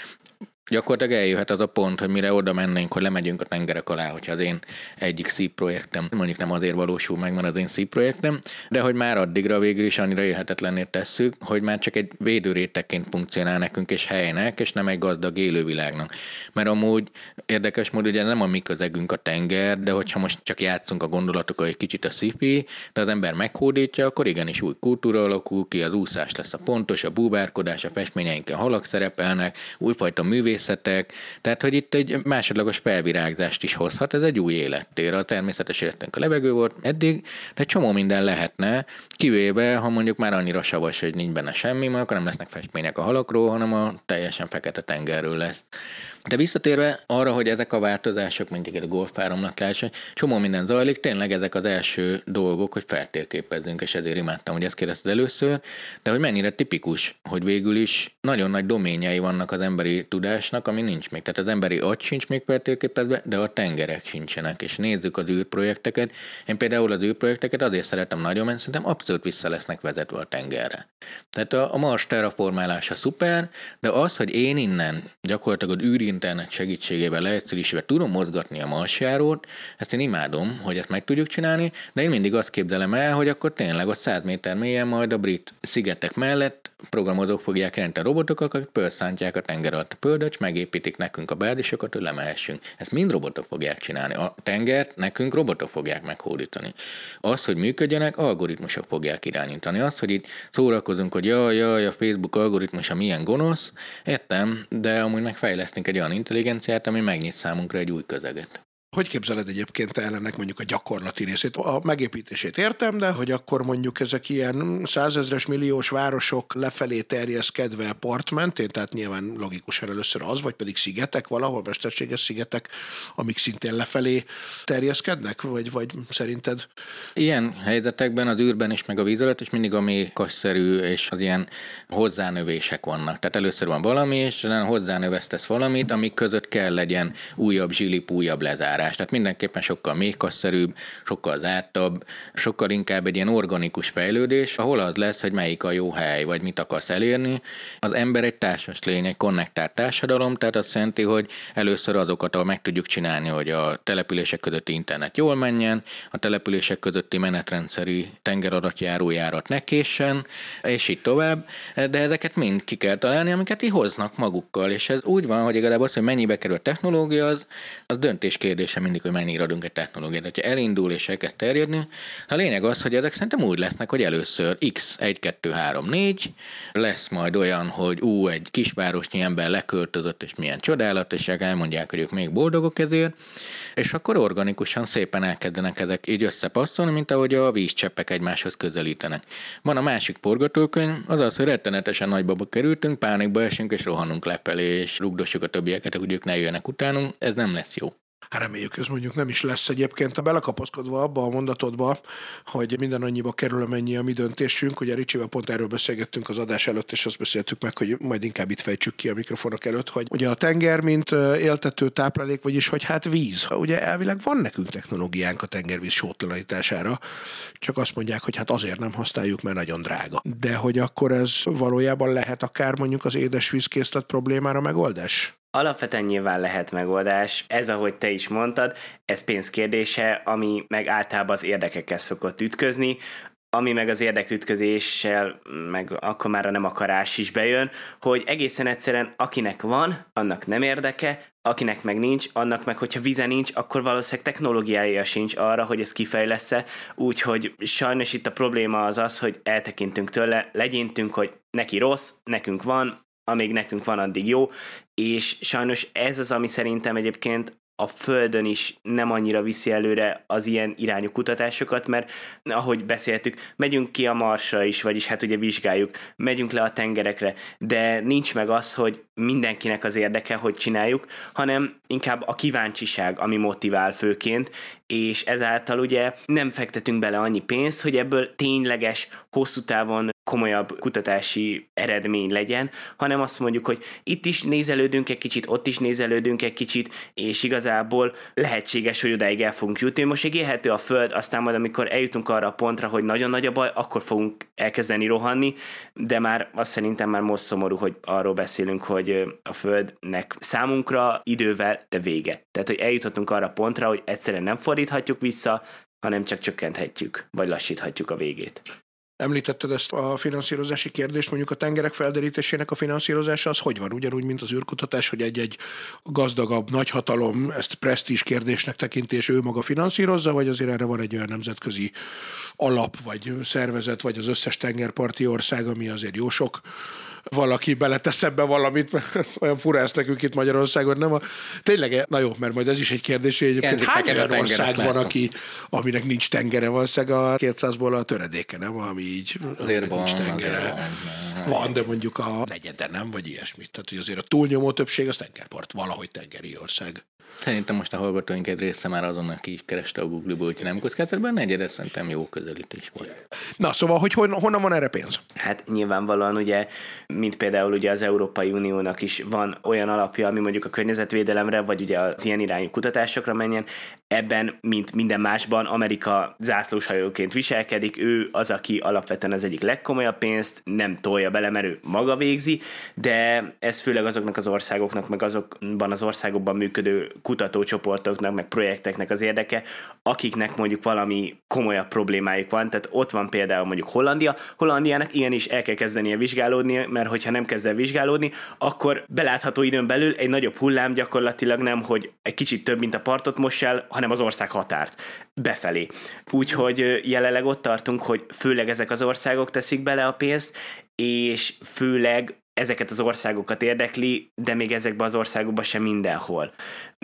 gyakorlatilag eljöhet az a pont, hogy mire oda mennénk, hogy lemegyünk a tengerek alá, hogyha az én egyik szívprojektem, mondjuk nem azért valósul meg, mert az én szívprojektem, de hogy már addigra végül is annyira élhetetlenné tesszük, hogy már csak egy védőrétegként funkcionál nekünk és helynek, és nem egy gazdag élővilágnak. Mert amúgy érdekes módon ugye nem a mi közegünk a tenger, de hogyha most csak játszunk a gondolatokkal egy kicsit a szifi, de az ember meghódítja, akkor igenis új kultúra alakul ki, az úszás lesz a pontos, a búvárkodás, a festményeinken halak szerepelnek, újfajta művész művészetek, tehát hogy itt egy másodlagos felvirágzást is hozhat, ez egy új élettér. A természetes életünk a levegő volt eddig, de csomó minden lehetne, kivéve, ha mondjuk már annyira savas, hogy nincs benne semmi, mert akkor nem lesznek festmények a halakról, hanem a teljesen fekete tengerről lesz. De visszatérve arra, hogy ezek a változások, mint egy golfáramlatás, csomó minden zajlik, tényleg ezek az első dolgok, hogy feltérképezzünk, és ezért imádtam, hogy ezt kérdezted először, de hogy mennyire tipikus, hogy végül is nagyon nagy doményei vannak az emberi tudásnak, ami nincs még. Tehát az emberi agy sincs még feltérképezve, de a tengerek sincsenek, és nézzük az űrprojekteket. Én például az űrprojekteket azért szeretem nagyon, mert szerintem abszolút vissza lesznek vezetve a tengerre. Tehát a, a Mars terraformálása szuper, de az, hogy én innen gyakorlatilag az űrin internet segítségével leegyszerűsítve tudom mozgatni a marsjárót, ezt én imádom, hogy ezt meg tudjuk csinálni, de én mindig azt képzelem el, hogy akkor tényleg ott 100 méter mélyen majd a brit szigetek mellett programozók fogják jelenteni a robotokat, akik pörszántják a tenger alatt a pöldöcs, megépítik nekünk a bázisokat, hogy lemehessünk. Ezt mind robotok fogják csinálni. A tengert nekünk robotok fogják meghódítani. Az, hogy működjenek, algoritmusok fogják irányítani. Az, hogy itt szórakozunk, hogy jaj, jaj, a Facebook algoritmusa milyen gonosz, értem, de amúgy megfejlesztünk egy olyan intelligenciát, ami megnyit számunkra egy új közeget. Hogy képzeled egyébként te mondjuk a gyakorlati részét? A megépítését értem, de hogy akkor mondjuk ezek ilyen százezres milliós városok lefelé terjeszkedve partmentén, tehát nyilván logikusan először az, vagy pedig szigetek valahol, mesterséges szigetek, amik szintén lefelé terjeszkednek, vagy, vagy szerinted? Ilyen helyzetekben az űrben is, meg a víz alatt is mindig a mékasszerű és az ilyen hozzánövések vannak. Tehát először van valami, és hozzánövesztesz valamit, amik között kell legyen újabb zsilip, újabb lezár eljárás. Tehát mindenképpen sokkal méhkasszerűbb, sokkal zártabb, sokkal inkább egy ilyen organikus fejlődés, ahol az lesz, hogy melyik a jó hely, vagy mit akarsz elérni. Az ember egy társas lény, egy konnektált társadalom, tehát azt jelenti, hogy először azokat, ahol meg tudjuk csinálni, hogy a települések közötti internet jól menjen, a települések közötti menetrendszerű tengeradatjárójárat ne késsen, és így tovább, de ezeket mind ki kell találni, amiket így hoznak magukkal, és ez úgy van, hogy igazából az, hogy mennyibe kerül a technológia, az, az döntés kérdés kérdése mindig, hogy mennyire adunk egy technológiát. Ha elindul és elkezd terjedni, a lényeg az, hogy ezek szerintem úgy lesznek, hogy először X 1, 2, 3, 4, lesz majd olyan, hogy ú, egy kisvárosnyi ember leköltözött, és milyen csodálat, és elmondják, hogy ők még boldogok ezért, és akkor organikusan szépen elkezdenek ezek így összepasszolni, mint ahogy a vízcseppek egymáshoz közelítenek. Van a másik forgatókönyv, az az, hogy rettenetesen nagybaba kerültünk, pánikba esünk, és rohanunk lefelé, és rugdossuk a többieket, hogy ők ne jöjjenek utánunk, ez nem lesz jó. Hát reméljük, ez mondjuk nem is lesz egyébként. Ha belekapaszkodva abba a mondatodba, hogy minden annyiba kerül, amennyi a mi döntésünk, ugye Ricsivel pont erről beszélgettünk az adás előtt, és azt beszéltük meg, hogy majd inkább itt fejtsük ki a mikrofonok előtt, hogy ugye a tenger, mint éltető táplálék, vagyis hogy hát víz. Ugye elvileg van nekünk technológiánk a tengervíz sótlanítására, csak azt mondják, hogy hát azért nem használjuk, mert nagyon drága. De hogy akkor ez valójában lehet akár mondjuk az édesvízkészlet problémára megoldás? Alapvetően nyilván lehet megoldás. Ez, ahogy te is mondtad, ez pénzkérdése, ami meg általában az érdekekkel szokott ütközni, ami meg az érdekütközéssel, meg akkor már a nem akarás is bejön, hogy egészen egyszerűen akinek van, annak nem érdeke, akinek meg nincs, annak meg, hogyha vize nincs, akkor valószínűleg technológiája sincs arra, hogy ez kifejlesz-e, úgyhogy sajnos itt a probléma az az, hogy eltekintünk tőle, legyintünk, hogy neki rossz, nekünk van, amíg nekünk van, addig jó, és sajnos ez az, ami szerintem egyébként a Földön is nem annyira viszi előre az ilyen irányú kutatásokat, mert ahogy beszéltük, megyünk ki a Marsra is, vagyis hát ugye vizsgáljuk, megyünk le a tengerekre, de nincs meg az, hogy mindenkinek az érdeke, hogy csináljuk, hanem inkább a kíváncsiság, ami motivál főként, és ezáltal ugye nem fektetünk bele annyi pénzt, hogy ebből tényleges, hosszú távon komolyabb kutatási eredmény legyen, hanem azt mondjuk, hogy itt is nézelődünk egy kicsit, ott is nézelődünk egy kicsit, és igazából lehetséges, hogy odáig el fogunk jutni. Most még élhető a Föld, aztán majd amikor eljutunk arra a pontra, hogy nagyon nagy a baj, akkor fogunk elkezdeni rohanni, de már azt szerintem már most szomorú, hogy arról beszélünk, hogy a Földnek számunkra idővel, de vége. Tehát, hogy eljutottunk arra a pontra, hogy egyszerűen nem fordíthatjuk vissza, hanem csak csökkenthetjük, vagy lassíthatjuk a végét. Említetted ezt a finanszírozási kérdést, mondjuk a tengerek felderítésének a finanszírozása, az hogy van? Ugyanúgy, mint az űrkutatás, hogy egy-egy gazdagabb nagyhatalom ezt presztízs kérdésnek tekinti, és ő maga finanszírozza, vagy azért erre van egy olyan nemzetközi alap, vagy szervezet, vagy az összes tengerparti ország, ami azért jó sok valaki beletesz ebbe valamit, mert olyan fura ezt nekünk itt Magyarországon, nem? A, tényleg, na jó, mert majd ez is egy kérdés, hogy egyébként hány olyan ország van, aki, aminek nincs tengere, valószínűleg a 200-ból a töredéke, nem? Ami így azért van, nincs tengere. Azért van, van, de mondjuk a negyede nem, vagy ilyesmit. Tehát, hogy azért a túlnyomó többség az tengerpart, valahogy tengeri ország. Szerintem most a hallgatóink egy része már azonnal ki is kereste a Google-ból, hogy nem egyre, de szerintem jó közelítés volt. Na, szóval, hogy hon, honnan van erre pénz? Hát nyilvánvalóan ugye, mint például ugye az Európai Uniónak is van olyan alapja, ami mondjuk a környezetvédelemre, vagy ugye az ilyen irányú kutatásokra menjen, ebben, mint minden másban, Amerika zászlóshajóként viselkedik, ő az, aki alapvetően az egyik legkomolyabb pénzt nem tolja bele, mert ő maga végzi, de ez főleg azoknak az országoknak, meg azokban az országokban működő kutatócsoportoknak, meg projekteknek az érdeke, akiknek mondjuk valami komolyabb problémájuk van. Tehát ott van például mondjuk Hollandia. Hollandiának igenis el kell kezdenie vizsgálódni, mert hogyha nem kezd el vizsgálódni, akkor belátható időn belül egy nagyobb hullám gyakorlatilag nem, hogy egy kicsit több, mint a partot most el, hanem az ország határt befelé. Úgyhogy jelenleg ott tartunk, hogy főleg ezek az országok teszik bele a pénzt, és főleg ezeket az országokat érdekli, de még ezekben az országokban sem mindenhol.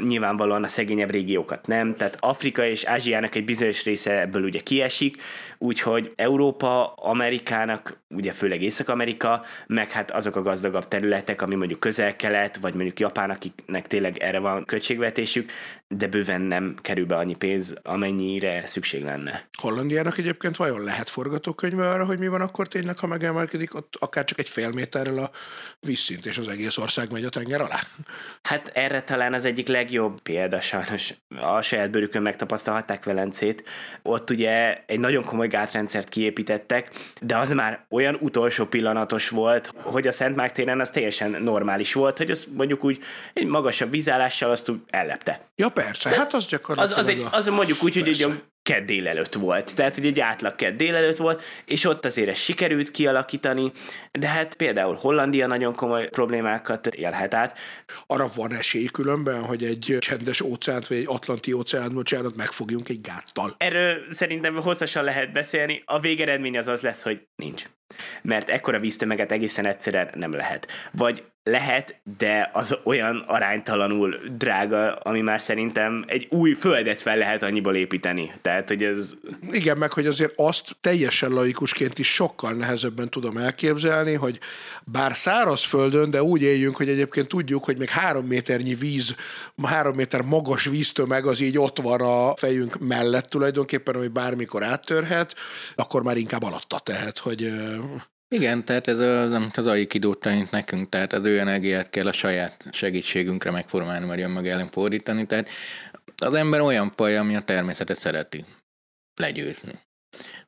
Nyilvánvalóan a szegényebb régiókat nem, tehát Afrika és Ázsiának egy bizonyos része ebből ugye kiesik, úgyhogy Európa, Amerikának, ugye főleg Észak-Amerika, meg hát azok a gazdagabb területek, ami mondjuk közel-kelet, vagy mondjuk Japán, akiknek tényleg erre van költségvetésük, de bőven nem kerül be annyi pénz, amennyire szükség lenne. Hollandiának egyébként vajon lehet forgatókönyve arra, hogy mi van akkor tényleg, ha megemelkedik ott akár csak egy fél méterrel a vízszint, és az egész ország megy a tenger alá? Hát erre talán az egyik legjobb példa, sajnos a saját bőrükön megtapasztalhatták Velencét. Ott ugye egy nagyon komoly gátrendszert kiépítettek, de az már olyan utolsó pillanatos volt, hogy a Szent Márk téren az teljesen normális volt, hogy az mondjuk úgy egy magasabb vízállással azt úgy ellepte. Ja persze, hát az gyakorlatilag... Az, az, egy, az mondjuk úgy, hogy egy kedd délelőtt volt. Tehát, hogy egy átlag kedd délelőtt volt, és ott azért ez sikerült kialakítani, de hát például Hollandia nagyon komoly problémákat élhet át. Arra van esély különben, hogy egy csendes óceánt, vagy egy atlanti óceánt, bocsánat, megfogjunk egy gáttal. Erről szerintem hosszasan lehet beszélni. A végeredmény az az lesz, hogy nincs. Mert ekkora víztömeget egészen egyszerűen nem lehet. Vagy lehet, de az olyan aránytalanul drága, ami már szerintem egy új földet fel lehet annyiból építeni. Tehát, hogy ez... Igen, meg hogy azért azt teljesen laikusként is sokkal nehezebben tudom elképzelni, hogy bár szárazföldön, de úgy éljünk, hogy egyébként tudjuk, hogy még három méternyi víz, három méter magas víztömeg az így ott van a fejünk mellett tulajdonképpen, ami bármikor áttörhet, akkor már inkább alatta tehet, hogy igen, tehát ez amit az Aikidót tanít nekünk, tehát az ő energiát kell a saját segítségünkre megformálni, vagy önmag ellen fordítani. Tehát az ember olyan paj, ami a természetet szereti legyőzni.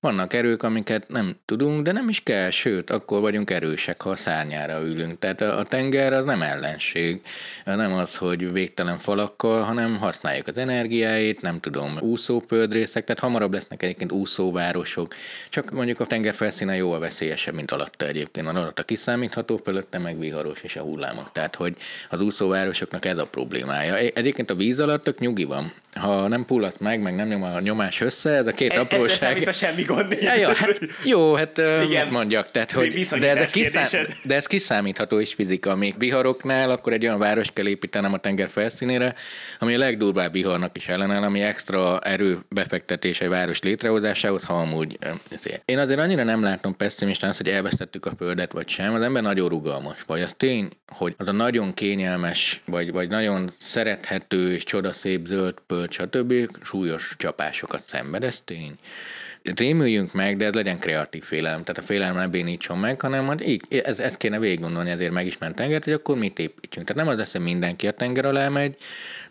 Vannak erők, amiket nem tudunk, de nem is kell, sőt, akkor vagyunk erősek, ha a szárnyára ülünk. Tehát a, a tenger az nem ellenség, nem az, hogy végtelen falakkal, hanem használjuk az energiáit, nem tudom, úszópöldrészek, tehát hamarabb lesznek egyébként úszóvárosok, csak mondjuk a tenger felszíne jóval veszélyesebb, mint alatta egyébként. Van alatta kiszámítható, fölötte meg viharos és a hullámok. Tehát, hogy az úszóvárosoknak ez a problémája. Egyébként a víz alatt tök nyugi van. Ha nem pullad meg, meg nem nyom a nyomás össze, ez a két ez, apróság. Ez semmi gond. Ja, jó, hát, jó, hát Igen. mit mondjak, tehát, hogy, de, ez kiszám, de ez kiszámítható is fizika. Még viharoknál akkor egy olyan város kell építenem a tenger felszínére, ami a legdurvább viharnak is ellenáll, ami extra erő befektetése egy város létrehozásához, ha amúgy ezért. Én azért annyira nem látom pessimistán azt, hogy elvesztettük a földet, vagy sem. Az ember nagyon rugalmas. Vagy az tény, hogy az a nagyon kényelmes, vagy, vagy nagyon szerethető és csodaszép zöld pöld, stb. súlyos csapásokat szenved, ez tény rémüljünk meg, de ez legyen kreatív félelem. Tehát a félelem ne bénítson meg, hanem hogy így, ez, ezt kéne végig gondolni, ezért megismert tengert, hogy akkor mit építsünk. Tehát nem az lesz, hogy mindenki a tenger alá megy,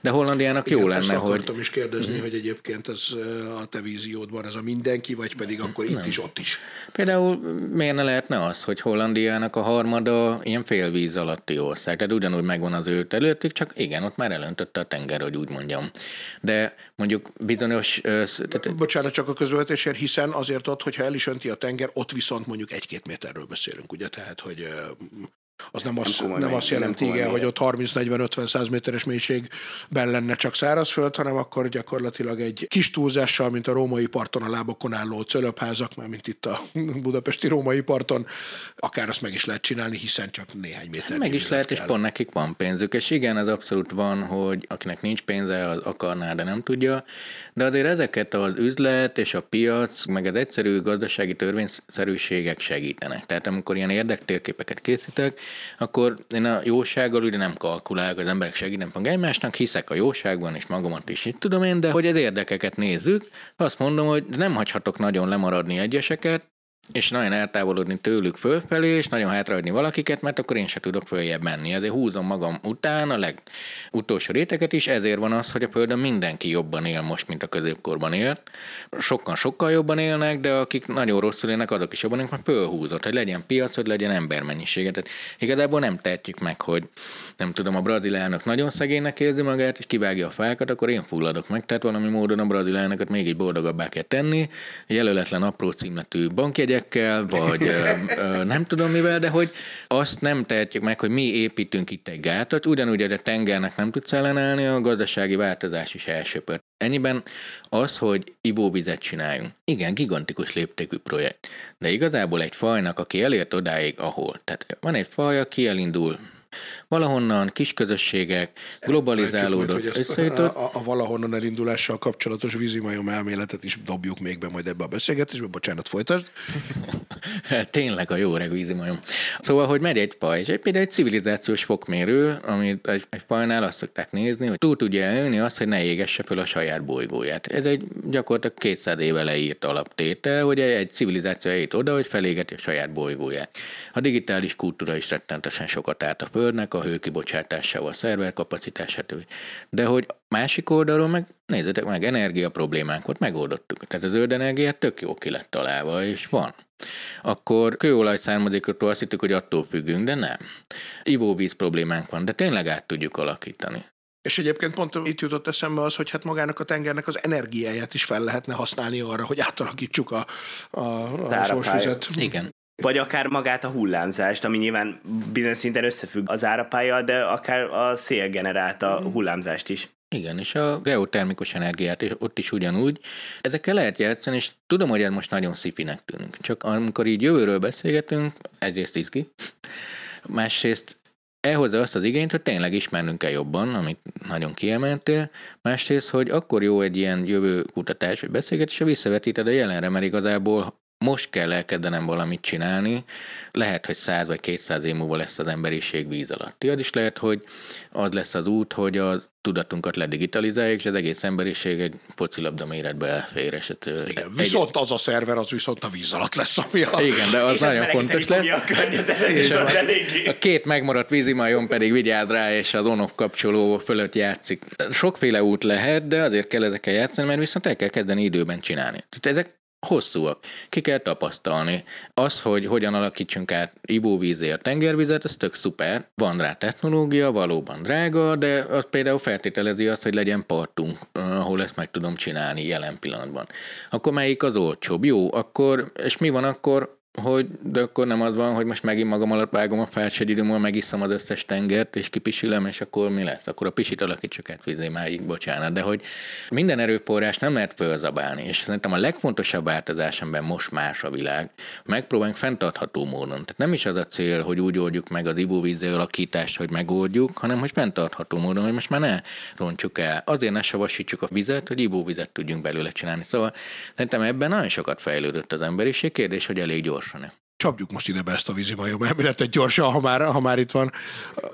de Hollandiának Igen, jó lenne, ezt hogy... akartam is kérdezni, mm-hmm. hogy egyébként ez a te víziódban ez a mindenki, vagy pedig akkor itt nem. is, ott is. Például miért ne lehetne az, hogy Hollandiának a harmada ilyen félvíz alatti ország, tehát ugyanúgy megvan az ő területük, csak igen, ott már elöntötte a tenger, hogy úgy mondjam. De mondjuk bizonyos... Tehát... Bocsánat, csak a közvetésért, hiszen azért ott, hogyha el is önti a tenger, ott viszont mondjuk egy-két méterről beszélünk, ugye, tehát, hogy az nem, az, nem, nem azt jelenti, igen, hogy ott 30-40-50-100 méteres mélységben lenne csak szárazföld, hanem akkor gyakorlatilag egy kis túlzással, mint a római parton a lábokon álló cölöpházak, már mint itt a budapesti római parton, akár azt meg is lehet csinálni, hiszen csak néhány méter. Meg is lehet, kell. és pont nekik van pénzük, és igen, az abszolút van, hogy akinek nincs pénze, az akarná, de nem tudja, de azért ezeket az üzlet és a piac, meg az egyszerű gazdasági törvényszerűségek segítenek. Tehát amikor ilyen érdektérképeket készítek, akkor én a jósággal ugye nem kalkulálok, az emberek segítenek meg egymásnak, hiszek a jóságban, és magamat is itt tudom én, de hogy az érdekeket nézzük, azt mondom, hogy nem hagyhatok nagyon lemaradni egyeseket, és nagyon eltávolodni tőlük fölfelé, és nagyon hátrahagyni valakiket, mert akkor én se tudok följebb menni. Ezért húzom magam után a legutolsó réteget is, ezért van az, hogy a Földön mindenki jobban él most, mint a középkorban élt. Sokan sokkal jobban élnek, de akik nagyon rosszul élnek, azok is jobban élnek, mert fölhúzott, hogy legyen piac, hogy legyen embermennyisége. Tehát igazából nem tehetjük meg, hogy nem tudom, a brazil elnök nagyon szegénynek érzi magát, és kivágja a fákat, akkor én fulladok meg. Tehát valami módon a brazil elnököt még egy boldogabbá kell tenni, jelöletlen apró címletű bankjegy jegyekkel, vagy ö, ö, nem tudom mivel, de hogy azt nem tehetjük meg, hogy mi építünk itt egy gátat, ugyanúgy, hogy a tengernek nem tudsz ellenállni, a gazdasági változás is elsöpört. Ennyiben az, hogy ivóvizet csináljunk. Igen, gigantikus léptékű projekt. De igazából egy fajnak, aki elért odáig, ahol. Tehát van egy faj, aki elindul valahonnan kis közösségek, globalizálódott, hogy ezt a, a, a valahonnan elindulással kapcsolatos vízimajom elméletet is dobjuk még be majd ebbe a beszélgetésbe, bocsánat, folytasd. Tényleg a jó reg vízimajom. Szóval, hogy megy egy faj, és egy, például egy civilizációs fokmérő, amit egy, egy fajnál azt szokták nézni, hogy túl tudja elni azt, hogy ne égesse fel a saját bolygóját. Ez egy gyakorlatilag 200 éve leírt alaptétel, hogy egy civilizáció eljut oda, hogy felégeti a saját bolygóját. A digitális kultúra is rettentesen sokat állt a Földnek, a hőkibocsátásával, a szerver kapacitását. De hogy másik oldalról meg nézzétek meg, energia problémánk volt, megoldottuk. Tehát az zöld energiát tök jó ki lett találva, és van. Akkor kőolaj származékotól azt hittük, hogy attól függünk, de nem. Ivóvíz problémánk van, de tényleg át tudjuk alakítani. És egyébként pont itt jutott eszembe az, hogy hát magának a tengernek az energiáját is fel lehetne használni arra, hogy átalakítsuk a, a, a sorsvizet. Igen. Vagy akár magát a hullámzást, ami nyilván bizonyos szinten összefügg az árapálya, de akár a szél generálta mm. hullámzást is. Igen, és a geotermikus energiát és ott is ugyanúgy. Ezekkel lehet játszani, és tudom, hogy ez most nagyon szifinek tűnik. Csak amikor így jövőről beszélgetünk, egyrészt izgi, másrészt elhozza azt az igényt, hogy tényleg ismernünk kell jobban, amit nagyon kiemeltél, másrészt, hogy akkor jó egy ilyen jövő kutatás vagy beszélgetés, ha visszavetíted a jelenre, mert igazából most kell elkezdenem valamit csinálni, lehet, hogy száz vagy kétszáz év múlva lesz az emberiség víz alatt. Az is lehet, hogy az lesz az út, hogy a tudatunkat ledigitalizáljuk, és az egész emberiség egy focilabda méretbe elfér. És hát, Igen, egy... viszont az a szerver, az viszont a víz alatt lesz, ami a... Igen, de az és nagyon fontos lesz. A, és a, a két megmaradt vízimajon pedig vigyáz rá, és az on kapcsoló fölött játszik. Sokféle út lehet, de azért kell ezekkel játszani, mert viszont el kell kezdeni időben csinálni. Tehát ezek hosszúak. Ki kell tapasztalni. Az, hogy hogyan alakítsunk át ivóvízért tengervizet, ez tök szuper. Van rá technológia, valóban drága, de az például feltételezi azt, hogy legyen partunk, ahol ezt meg tudom csinálni jelen pillanatban. Akkor melyik az olcsóbb? Jó, akkor, és mi van akkor, hogy de akkor nem az van, hogy most megint magam alatt vágom a fát, egy idő múlva megisszam az összes tengert, és kipisülem, és akkor mi lesz? Akkor a pisit alakítsuk át vízémáig, bocsánat. De hogy minden erőforrás nem lehet fölzabálni, és szerintem a legfontosabb változás, amiben most más a világ, megpróbáljunk fenntartható módon. Tehát nem is az a cél, hogy úgy oldjuk meg az ivóvíz alakítást, hogy megoldjuk, hanem hogy fenntartható módon, hogy most már ne rontsuk el. Azért ne savasítsuk a vizet, hogy ivóvizet tudjunk belőle csinálni. Szóval szerintem ebben nagyon sokat fejlődött az emberiség. Kérdés, hogy elég gyors gyorsan. Csapjuk most ide be ezt a vízimajom elméletet gyorsan, ha már, ha már itt van,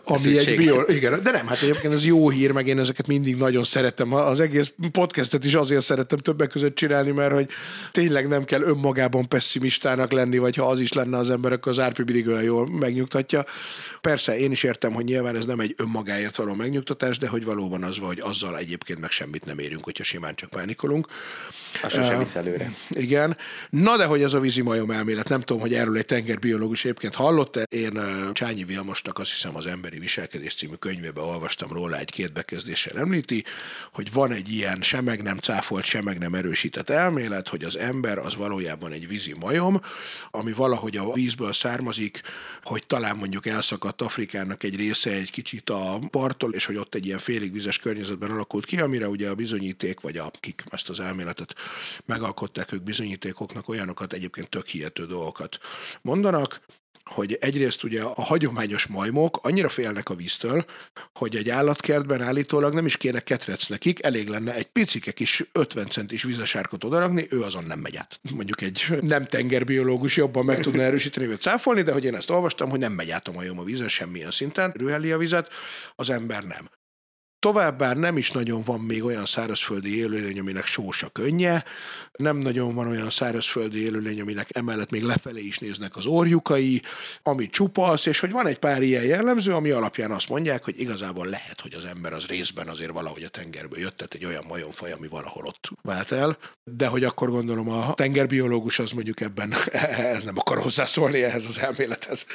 ami Szükség. egy bio... Igen, de nem, hát egyébként ez jó hír, meg én ezeket mindig nagyon szeretem. Az egész podcastet is azért szerettem többek között csinálni, mert hogy tényleg nem kell önmagában pessimistának lenni, vagy ha az is lenne az ember, akkor az Árpi mindig olyan jól megnyugtatja. Persze, én is értem, hogy nyilván ez nem egy önmagáért való megnyugtatás, de hogy valóban az van, hogy azzal egyébként meg semmit nem érünk, hogyha simán csak pánikolunk. Az sosem visz előre. Igen. Na de hogy ez a vízimajom elmélet, nem tudom, hogy erről egy tengerbiológus egyébként hallott. Én Csányi Vilmosnak azt hiszem az Emberi Viselkedés című könyvében olvastam róla, egy-két bekezdéssel említi, hogy van egy ilyen se meg nem cáfolt, se meg nem erősített elmélet, hogy az ember az valójában egy vízi majom, ami valahogy a vízből származik, hogy talán mondjuk elszakadt Afrikának egy része egy kicsit a parttól, és hogy ott egy ilyen félig vizes környezetben alakult ki, amire ugye a bizonyíték, vagy akik ezt az elméletet megalkották ők bizonyítékoknak olyanokat egyébként tök hihető dolgokat mondanak, hogy egyrészt ugye a hagyományos majmok annyira félnek a víztől, hogy egy állatkertben állítólag nem is kéne ketrec nekik, elég lenne egy picike kis 50 centis vizesárkot odarakni, ő azon nem megy át. Mondjuk egy nem tengerbiológus jobban meg tudna erősíteni, vagy cáfolni, de hogy én ezt olvastam, hogy nem megy át a majom a vízen semmilyen szinten, rüheli a vizet, az ember nem. Továbbá nem is nagyon van még olyan szárazföldi élőlény, aminek sós a könnye, nem nagyon van olyan szárazföldi élőlény, aminek emellett még lefelé is néznek az orjukai, ami csupasz, és hogy van egy pár ilyen jellemző, ami alapján azt mondják, hogy igazából lehet, hogy az ember az részben azért valahogy a tengerből jött, tehát egy olyan majomfaj, ami valahol ott vált el, de hogy akkor gondolom a tengerbiológus az mondjuk ebben, ez nem akar hozzászólni ehhez az elmélethez.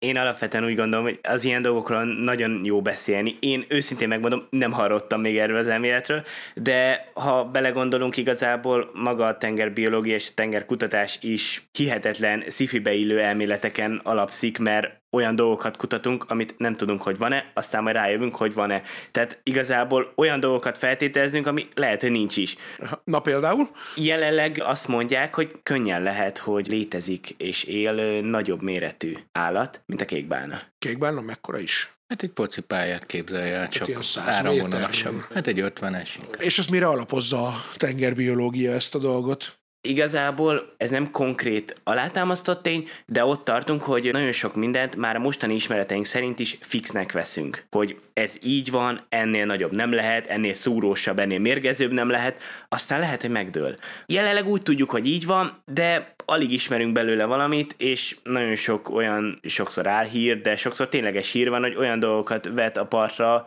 Én alapvetően úgy gondolom, hogy az ilyen dolgokról nagyon jó beszélni. Én őszintén megmondom, nem hallottam még erről az elméletről, de ha belegondolunk igazából, maga a tengerbiológia és a tengerkutatás is hihetetlen szifibe illő elméleteken alapszik, mert olyan dolgokat kutatunk, amit nem tudunk, hogy van-e, aztán majd rájövünk, hogy van-e. Tehát igazából olyan dolgokat feltételezünk, ami lehet, hogy nincs is. Na például? Jelenleg azt mondják, hogy könnyen lehet, hogy létezik és él nagyobb méretű állat, mint a kékbálna. Kékbálna mekkora is? Hát egy foci pályát képzelj el, csak ilyen száz áramvonalasabb. Hát egy 50-es inkább. És ezt mire alapozza a tengerbiológia ezt a dolgot? Igazából ez nem konkrét alátámasztott tény, de ott tartunk, hogy nagyon sok mindent már a mostani ismereteink szerint is fixnek veszünk. Hogy ez így van, ennél nagyobb nem lehet, ennél szúrósabb, ennél mérgezőbb nem lehet, aztán lehet, hogy megdől. Jelenleg úgy tudjuk, hogy így van, de alig ismerünk belőle valamit, és nagyon sok olyan, sokszor álhír, de sokszor tényleges hír van, hogy olyan dolgokat vet a partra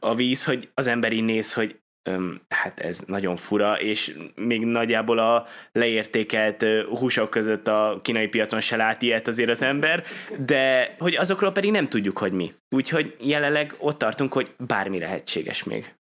a víz, hogy az ember így néz, hogy hát ez nagyon fura, és még nagyjából a leértékelt húsok között a kínai piacon se lát ilyet azért az ember, de hogy azokról pedig nem tudjuk, hogy mi. Úgyhogy jelenleg ott tartunk, hogy bármi lehetséges még.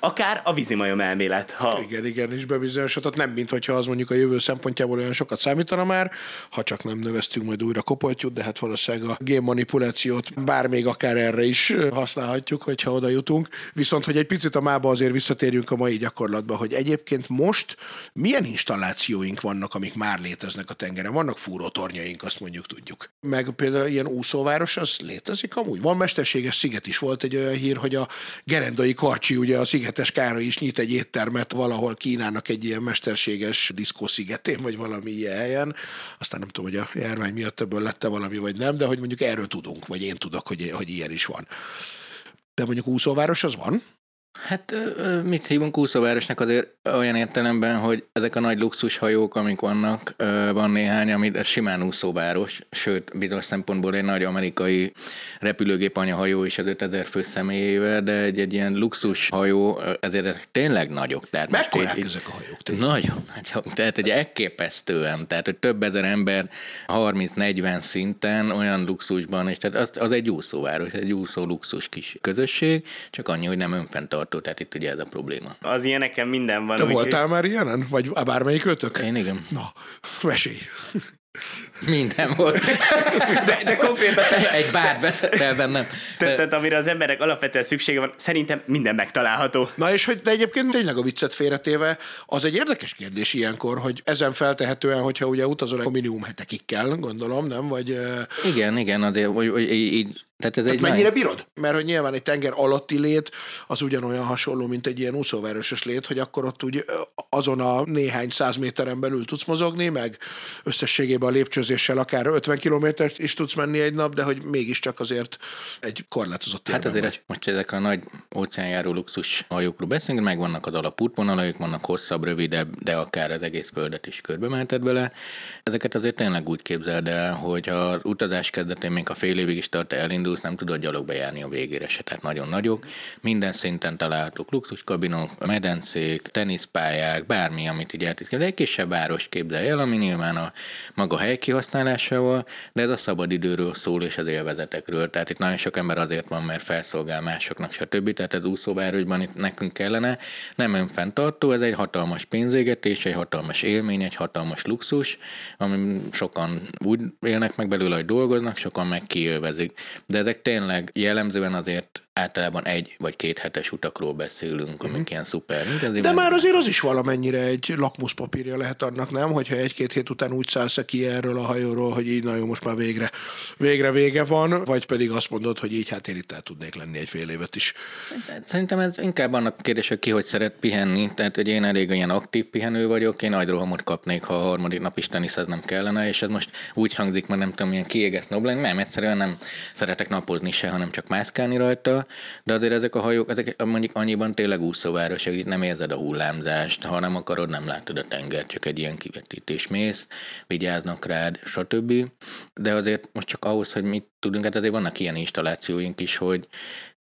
Akár a vízimajom elmélet, ha Igen, igen, és bebizonyosodott, nem mint hogyha az mondjuk a jövő szempontjából olyan sokat számítana már, ha csak nem növesztünk majd újra kopoltyút, de hát valószínűleg a génmanipulációt bár még akár erre is használhatjuk, hogyha oda jutunk. Viszont, hogy egy picit a mába azért visszatérjünk a mai gyakorlatba, hogy egyébként most milyen installációink vannak, amik már léteznek a tengeren. Vannak fúrótornyaink, azt mondjuk tudjuk. Meg például ilyen úszóváros, az létezik amúgy. Van mesterséges sziget is, volt egy olyan hír, hogy a gerendai karcsi, ugye a Szigetes Károly is nyit egy éttermet valahol Kínának egy ilyen mesterséges diszkószigetén, vagy valami ilyen helyen. Aztán nem tudom, hogy a járvány miatt ebből lett valami, vagy nem, de hogy mondjuk erről tudunk, vagy én tudok, hogy, hogy ilyen is van. De mondjuk úszóváros az van? Hát mit hívunk úszóvárosnak azért olyan értelemben, hogy ezek a nagy luxushajók, amik vannak, van néhány, ami simán úszóváros, sőt, bizonyos szempontból egy nagy amerikai repülőgép anyahajó is az 5000 fő személyével, de egy, egy ilyen luxushajó, ezért ezek tényleg nagyok. Tehát Mekkorák így- ezek a hajók? tényleg? Nagyon nagyok, tehát egy elképesztően, tehát hogy több ezer ember 30-40 szinten olyan luxusban, és tehát az, az egy úszóváros, egy úszó luxus kis közösség, csak annyi, hogy nem önfenntartó, tehát itt ugye ez a probléma. az ilyeneken minden van. Te úgyhogy- voltál már ilyenen? Vagy bármelyik ötök? Én igen, Na, mesélj. minden volt. De, de konkrétan Egy bár beszélt bennem. Tehát, amire az emberek alapvetően szüksége van, szerintem minden megtalálható. Na és hogy de egyébként tényleg a viccet félretéve, az egy érdekes kérdés ilyenkor, hogy ezen feltehetően, hogyha ugye utazol, akkor minimum hetekig kell, gondolom, nem? Vagy Igen, igen, azért, hogy, hogy így tehát ez egy mennyire nagy- bírod? Mert hogy nyilván egy tenger alatti lét az ugyanolyan hasonló, mint egy ilyen úszóvárosos lét, hogy akkor ott úgy azon a néhány száz méteren belül tudsz mozogni, meg összességében a lépcsőzéssel akár 50 kilométert is tudsz menni egy nap, de hogy mégiscsak azért egy korlátozott Hát azért ez, most ezek a nagy óceánjáró luxus hajókról beszélünk, meg vannak az alapútvonalaik, vannak hosszabb, rövidebb, de akár az egész földet is körbe meheted vele. Ezeket azért tényleg úgy képzeld el, hogy az utazás kezdetén még a fél évig is tart, elindulsz, nem tudod gyalog bejárni a végére se, tehát nagyon nagyok. Minden szinten találhatók luxuskabinok, medencék, teniszpályák, bármi, amit így képzelni. Egy kisebb város képzelj el, ami nyilván a maga hely kihasználásával, de ez a szabadidőről szól és az élvezetekről. Tehát itt nagyon sok ember azért van, mert felszolgál másoknak, stb. Tehát ez úszóvárosban itt nekünk kellene. Nem önfenntartó, ez egy hatalmas pénzégetés, egy hatalmas élmény, egy hatalmas luxus, ami sokan úgy élnek meg belőle, hogy dolgoznak, sokan meg kiélvezik. De ezek tényleg jellemzően azért általában egy vagy két hetes utakról beszélünk, amik ilyen szuper intenzív. De már azért az is valamennyire egy lakmuszpapírja lehet annak, nem? Hogyha egy-két hét után úgy szállsz ki erről a hajóról, hogy így nagyon most már végre, végre vége van, vagy pedig azt mondod, hogy így hát én itt el tudnék lenni egy fél évet is. Szerintem ez inkább annak a kérdés, hogy ki hogy szeret pihenni. Tehát, hogy én elég ilyen aktív pihenő vagyok, én nagy rohamot kapnék, ha a harmadik nap is teniszeznem kellene, és ez most úgy hangzik, mert nem tudom, milyen kiégesz noblen, nem, egyszerűen nem szeretek napozni se, hanem csak mászkálni rajta, de azért ezek a hajók, ezek mondjuk annyiban tényleg úszóvárosok, itt nem érzed a hullámzást, ha nem akarod, nem látod a tenger, csak egy ilyen kivetítés mész, vigyáznak rád, stb. De azért most csak ahhoz, hogy mit tudunk, hát azért vannak ilyen installációink is, hogy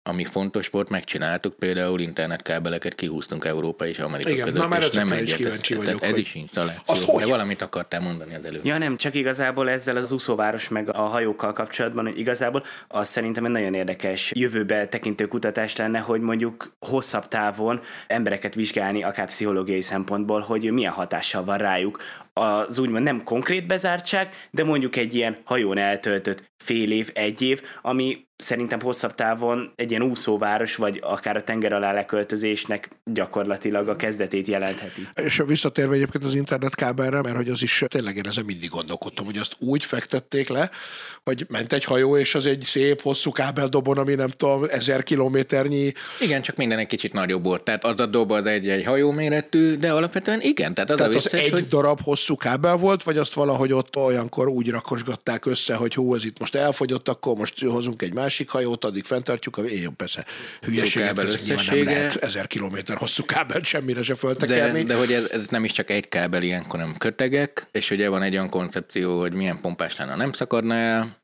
ami fontos volt, megcsináltuk, például internetkábeleket kihúztunk Európa és Amerika Igen, között, na már és nem is egyet, kíváncsi ez, vagyok, ez is installáció. Azt hogy? De valamit akartál mondani az előbb. Ja nem, csak igazából ezzel az úszóváros meg a hajókkal kapcsolatban, hogy igazából az szerintem egy nagyon érdekes jövőbe tekintő kutatás lenne, hogy mondjuk hosszabb távon embereket vizsgálni, akár pszichológiai szempontból, hogy milyen hatással van rájuk az úgymond nem konkrét bezártság, de mondjuk egy ilyen hajón eltöltött fél év, egy év, ami szerintem hosszabb távon egy ilyen úszóváros, vagy akár a tenger alá leköltözésnek gyakorlatilag a kezdetét jelentheti. És visszatérve egyébként az internetkábelre, mert hogy az is tényleg én ezen mindig gondolkodtam, hogy azt úgy fektették le, hogy ment egy hajó, és az egy szép, hosszú kábeldobon, ami nem tudom, ezer kilométernyi. Igen, csak minden egy kicsit nagyobb volt. Tehát az a dob az egy, egy hajó méretű, de alapvetően igen. Tehát az Tehát a az vicces, egy hogy darab hosszú kábel volt, vagy azt valahogy ott olyankor úgy rakosgatták össze, hogy hú, ez itt most elfogyott, akkor most hozunk egy másik hajót, addig fenntartjuk, a én persze hülyeséget, kábel ezek nyilván nem lehet ezer kilométer hosszú kábelt semmire se De, föltekerni. de hogy ez, ez, nem is csak egy kábel ilyenkor, hanem kötegek, és ugye van egy olyan koncepció, hogy milyen pompás lenne, nem szakadna el,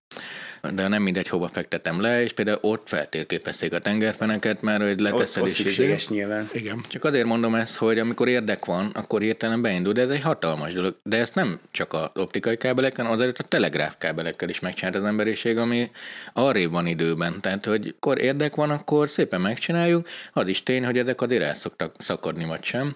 de nem mindegy, hova fektetem le, és például ott feltérképezték a tengerfeneket, mert hogy Ott, leteszed ott és szükséges nyilván. Igen. Csak azért mondom ezt, hogy amikor érdek van, akkor értelem beindul, de ez egy hatalmas dolog. De ezt nem csak az optikai kábeleken, azért a telegráf kábelekkel is megcsinált az emberiség, ami arrébb van időben. Tehát, hogy akkor érdek van, akkor szépen megcsináljuk. Az is tény, hogy ezek azért el szoktak szakadni, vagy sem.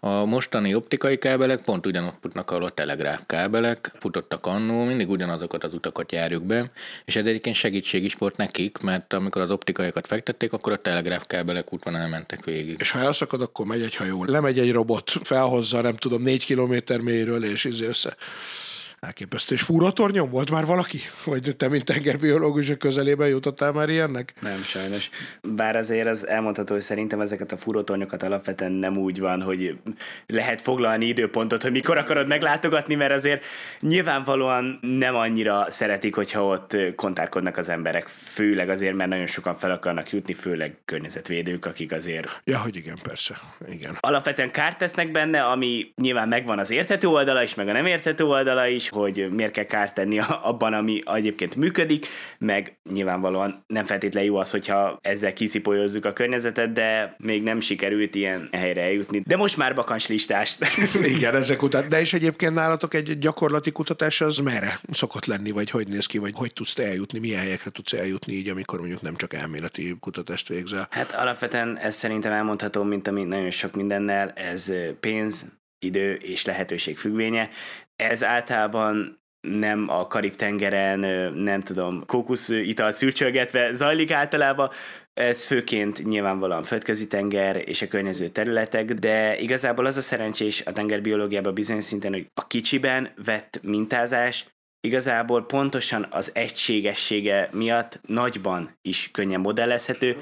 A mostani optikai kábelek pont ugyanott futnak, ahol a telegráf kábelek futottak annó, mindig ugyanazokat az utakat járjuk be, és ez egyébként segítség is volt nekik, mert amikor az optikaiakat fektették, akkor a telegráf kábelek útvonalon mentek végig. És ha elszakad, akkor megy egy hajó. Lemegy egy robot, felhozza, nem tudom, négy kilométer mélyről, és izé össze. Elképesztő. És fúrótornyom volt már valaki? Vagy te, mint tengerbiológus, a közelében jutottál már ilyennek? Nem, sajnos. Bár azért az elmondható, hogy szerintem ezeket a furótornyokat alapvetően nem úgy van, hogy lehet foglalni időpontot, hogy mikor akarod meglátogatni, mert azért nyilvánvalóan nem annyira szeretik, hogyha ott kontálkodnak az emberek, főleg azért, mert nagyon sokan fel akarnak jutni, főleg környezetvédők, akik azért Ja, hogy igen, persze. Igen. alapvetően kárt tesznek benne, ami nyilván megvan az érthető oldala is, meg a nem érthető oldala is, hogy miért kell kárt tenni abban, ami egyébként működik, meg nyilvánvalóan nem feltétlenül jó az, hogyha ezzel kiszipolyozzuk a környezetet, de még nem sikerült ilyen helyre eljutni. De most már bakans listás. Igen, ezek után. De és egyébként nálatok egy gyakorlati kutatás az merre szokott lenni, vagy hogy néz ki, vagy hogy tudsz te eljutni, milyen helyekre tudsz eljutni így, amikor mondjuk nem csak elméleti kutatást végzel. Hát alapvetően ez szerintem elmondható, mint ami nagyon sok mindennel, ez pénz, idő és lehetőség függvénye. Ez általában nem a Karib-tengeren, nem tudom, kókusz ital szürcsölgetve zajlik általában, ez főként nyilvánvalóan földközi tenger és a környező területek, de igazából az a szerencsés a tengerbiológiában bizonyos szinten, hogy a kicsiben vett mintázás igazából pontosan az egységessége miatt nagyban is könnyen modellezhető.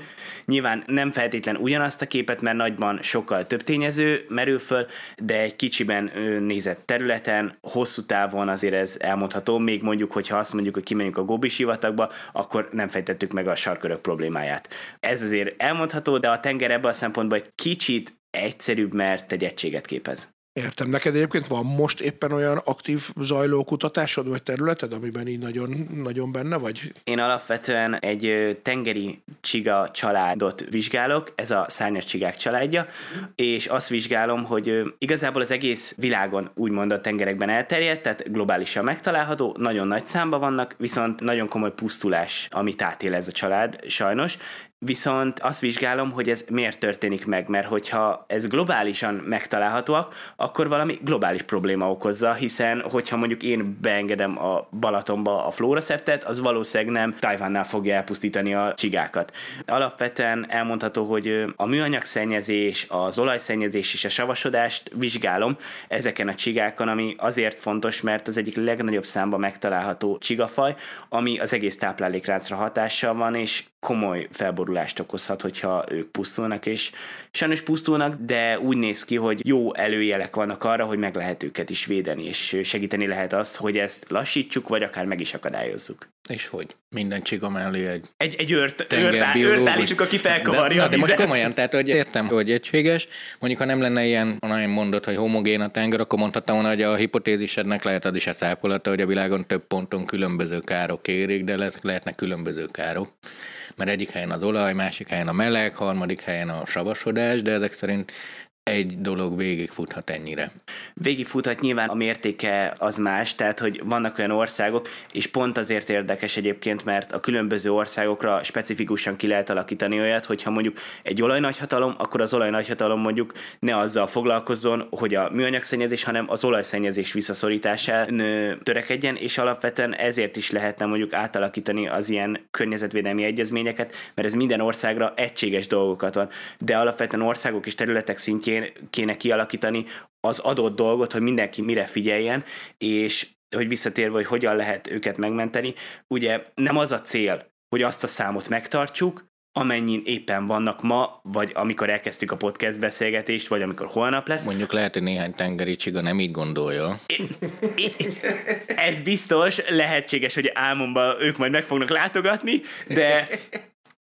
Nyilván nem feltétlen ugyanazt a képet, mert nagyban sokkal több tényező merül föl, de egy kicsiben nézett területen, hosszú távon azért ez elmondható, még mondjuk, hogyha azt mondjuk, hogy kimegyünk a Gobi sivatagba, akkor nem fejtettük meg a sarkörök problémáját. Ez azért elmondható, de a tenger ebből a szempontból egy kicsit egyszerűbb, mert egy egységet képez. Értem. Neked egyébként van most éppen olyan aktív zajló kutatásod, vagy területed, amiben így nagyon, nagyon benne vagy? Én alapvetően egy tengeri csiga családot vizsgálok, ez a szárnyas csigák családja, és azt vizsgálom, hogy igazából az egész világon úgymond a tengerekben elterjedt, tehát globálisan megtalálható, nagyon nagy számba vannak, viszont nagyon komoly pusztulás, amit átél ez a család, sajnos, viszont azt vizsgálom, hogy ez miért történik meg, mert hogyha ez globálisan megtalálhatóak, akkor valami globális probléma okozza, hiszen hogyha mondjuk én beengedem a Balatonba a flóraszettet, az valószínűleg nem Tajvánnál fogja elpusztítani a csigákat. Alapvetően elmondható, hogy a műanyagszennyezés, az olajszennyezés és a savasodást vizsgálom ezeken a csigákon, ami azért fontos, mert az egyik legnagyobb számban megtalálható csigafaj, ami az egész táplálékláncra hatással van, és komoly felborulást okozhat, hogyha ők pusztulnak, és sajnos pusztulnak, de úgy néz ki, hogy jó előjelek vannak arra, hogy meg lehet őket is védeni, és segíteni lehet azt, hogy ezt lassítsuk, vagy akár meg is akadályozzuk. És hogy? Minden csiga mellé egy Egy, egy őrt, őrt, őrt állítsuk, aki felkavarja de, na, de most komolyan, tehát hogy értem, hogy egységes. Mondjuk, ha nem lenne ilyen, nagyon mondott, hogy homogén a tenger, akkor mondhattam volna, hogy a hipotézisednek lehet az is a szápolata, hogy a világon több ponton különböző károk érik, de lesz, lehetnek különböző károk. Mert egyik helyen az olaj, másik helyen a meleg, harmadik helyen a savasodás, de ezek szerint egy dolog végigfuthat ennyire. végigfuthat, nyilván a mértéke az más, tehát hogy vannak olyan országok, és pont azért érdekes egyébként, mert a különböző országokra specifikusan ki lehet alakítani olyat, hogyha mondjuk egy olajnagyhatalom, akkor az olajnagyhatalom mondjuk ne azzal foglalkozzon, hogy a műanyagszennyezés, hanem az olajszennyezés visszaszorításán törekedjen, és alapvetően ezért is lehetne mondjuk átalakítani az ilyen környezetvédelmi egyezményeket, mert ez minden országra egységes dolgokat van, de alapvetően országok és területek szintjén kéne kialakítani az adott dolgot, hogy mindenki mire figyeljen, és hogy visszatérve, hogy hogyan lehet őket megmenteni, ugye nem az a cél, hogy azt a számot megtartsuk, amennyin éppen vannak ma, vagy amikor elkezdtük a podcast beszélgetést, vagy amikor holnap lesz. Mondjuk lehet, hogy néhány tengeri csiga nem így gondolja. Ez biztos, lehetséges, hogy álmomban ők majd meg fognak látogatni, de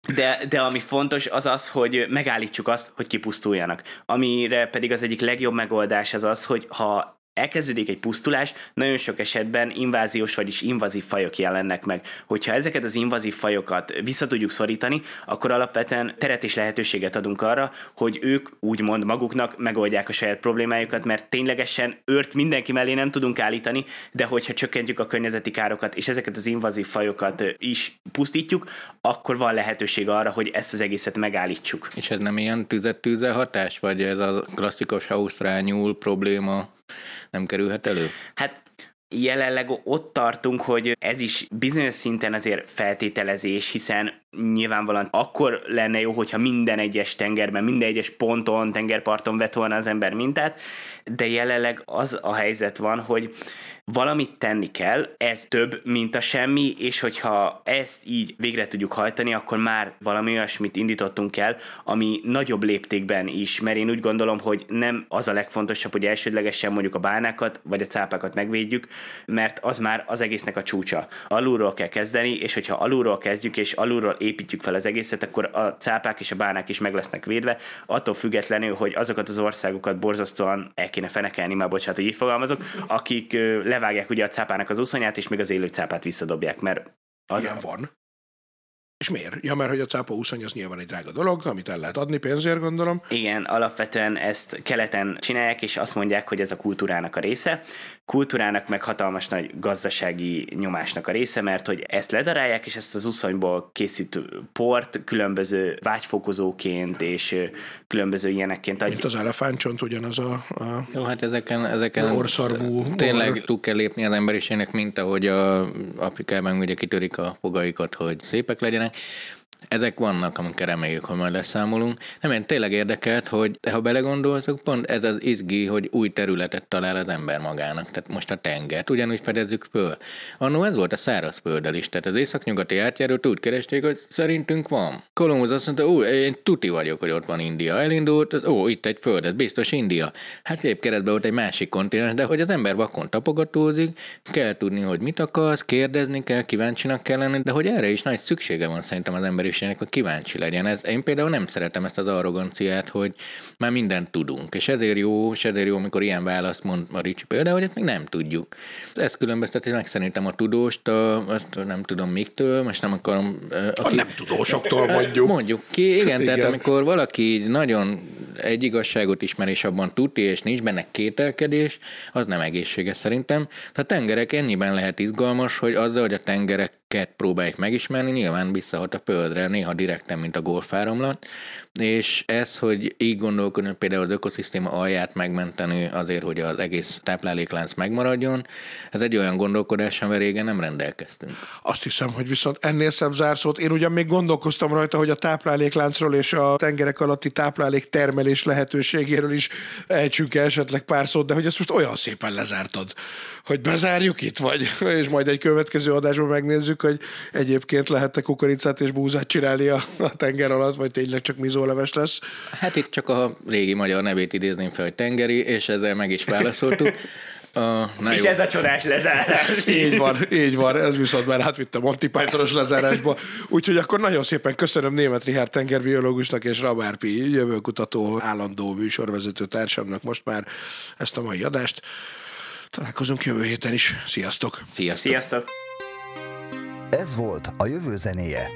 de, de ami fontos az az, hogy megállítsuk azt, hogy kipusztuljanak. Amire pedig az egyik legjobb megoldás az az, hogy ha elkezdődik egy pusztulás, nagyon sok esetben inváziós, vagyis invazív fajok jelennek meg. Hogyha ezeket az invazív fajokat vissza tudjuk szorítani, akkor alapvetően teret és lehetőséget adunk arra, hogy ők úgymond maguknak megoldják a saját problémájukat, mert ténylegesen őrt mindenki mellé nem tudunk állítani, de hogyha csökkentjük a környezeti károkat, és ezeket az invazív fajokat is pusztítjuk, akkor van lehetőség arra, hogy ezt az egészet megállítsuk. És ez nem ilyen tüzet-tűze hatás, vagy ez a klasszikus ausztrál nyúl probléma nem kerülhet elő? Hát jelenleg ott tartunk, hogy ez is bizonyos szinten azért feltételezés, hiszen nyilvánvalóan akkor lenne jó, hogyha minden egyes tengerben, minden egyes ponton, tengerparton vett volna az ember mintát, de jelenleg az a helyzet van, hogy valamit tenni kell, ez több, mint a semmi, és hogyha ezt így végre tudjuk hajtani, akkor már valami olyasmit indítottunk el, ami nagyobb léptékben is, mert én úgy gondolom, hogy nem az a legfontosabb, hogy elsődlegesen mondjuk a bánákat vagy a cápákat megvédjük, mert az már az egésznek a csúcsa. Alulról kell kezdeni, és hogyha alulról kezdjük, és alulról építjük fel az egészet, akkor a cápák és a bánák is meg lesznek védve, attól függetlenül, hogy azokat az országokat borzasztóan el kéne fenekelni, már bocsánat, hogy így fogalmazok, akik levágják ugye a cápának az uszonyát, és még az élő cápát visszadobják, mert az, Ilyen van. És miért? Ja, mert hogy a cápa úszony az nyilván egy drága dolog, amit el lehet adni pénzért, gondolom. Igen, alapvetően ezt keleten csinálják, és azt mondják, hogy ez a kultúrának a része. Kultúrának meg hatalmas nagy gazdasági nyomásnak a része, mert hogy ezt ledarálják, és ezt az uszonyból készít port különböző vágyfokozóként és különböző ilyenekként Mint adják. az elefántcsont ugyanaz a, a Jó, hát ezeken, ezeken orszarvú tényleg or- túl kell lépni az emberiségnek, mint ahogy a Afrikában ugye kitörik a fogaikat, hogy szépek legyenek. like Ezek vannak, amikkel reméljük, hogy majd leszámolunk. Nem, én tényleg érdekelt, hogy ha belegondoltok, pont ez az izgi, hogy új területet talál az ember magának. Tehát most a tengert, ugyanúgy fedezzük föl. Annó ez volt a szárazfölddel is, tehát az északnyugati átjárót úgy keresték, hogy szerintünk van. Kolumbusz azt mondta, ó, én tuti vagyok, hogy ott van India. Elindult, az, ó, itt egy föld, ez biztos India. Hát szép keretben volt egy másik kontinens, de hogy az ember vakon tapogatózik, kell tudni, hogy mit akarsz, kérdezni kell, kíváncsinak kell lenni, de hogy erre is nagy szüksége van szerintem az emberiségnek, hogy kíváncsi legyen. Ez, én például nem szeretem ezt az arroganciát, hogy már mindent tudunk, és ezért jó, és ezért jó, amikor ilyen választ mond a Ricsi például, hogy ezt még nem tudjuk. Ez különbözteti meg szerintem a tudóst, a, azt nem tudom miktől, most nem akarom... ö, a nem tudósoktól mondjuk. Mondjuk ki, igen, igen, tehát amikor valaki nagyon egy igazságot ismer, és abban tuti, és nincs benne kételkedés, az nem egészséges szerintem. Tehát a tengerek ennyiben lehet izgalmas, hogy azzal, hogy a tengerek próbálják megismerni, nyilván visszahat a földre, néha direkten, mint a golfáramlat, és ez, hogy így gondolkodni, például az ökoszisztéma alját megmenteni azért, hogy az egész tápláléklánc megmaradjon, ez egy olyan gondolkodás, amivel régen nem rendelkeztünk. Azt hiszem, hogy viszont ennél szebb zárszót. Én ugyan még gondolkoztam rajta, hogy a táplálékláncról és a tengerek alatti táplálék termelés lehetőségéről is ejtsünk esetleg pár szót, de hogy ezt most olyan szépen lezártad, hogy bezárjuk itt, vagy, és majd egy következő adásban megnézzük, hogy egyébként lehet-e kukoricát és búzát csinálni a, a tenger alatt, vagy tényleg csak mizóleves lesz. Hát itt csak a régi magyar nevét idézném fel, hogy tengeri, és ezzel meg is válaszoltuk. Uh, na és jó. ez a csodás lezárás. így van, így van, ez viszont már átvitt a Monty Pythonos lezárásba. Úgyhogy akkor nagyon szépen köszönöm német Richard tengerbiológusnak és Rabárpi jövőkutató állandó műsorvezető társamnak most már ezt a mai adást. Találkozunk jövő héten is. Sziasztok! Sziasztok! Sziasztok! Ez volt a jövő zenéje.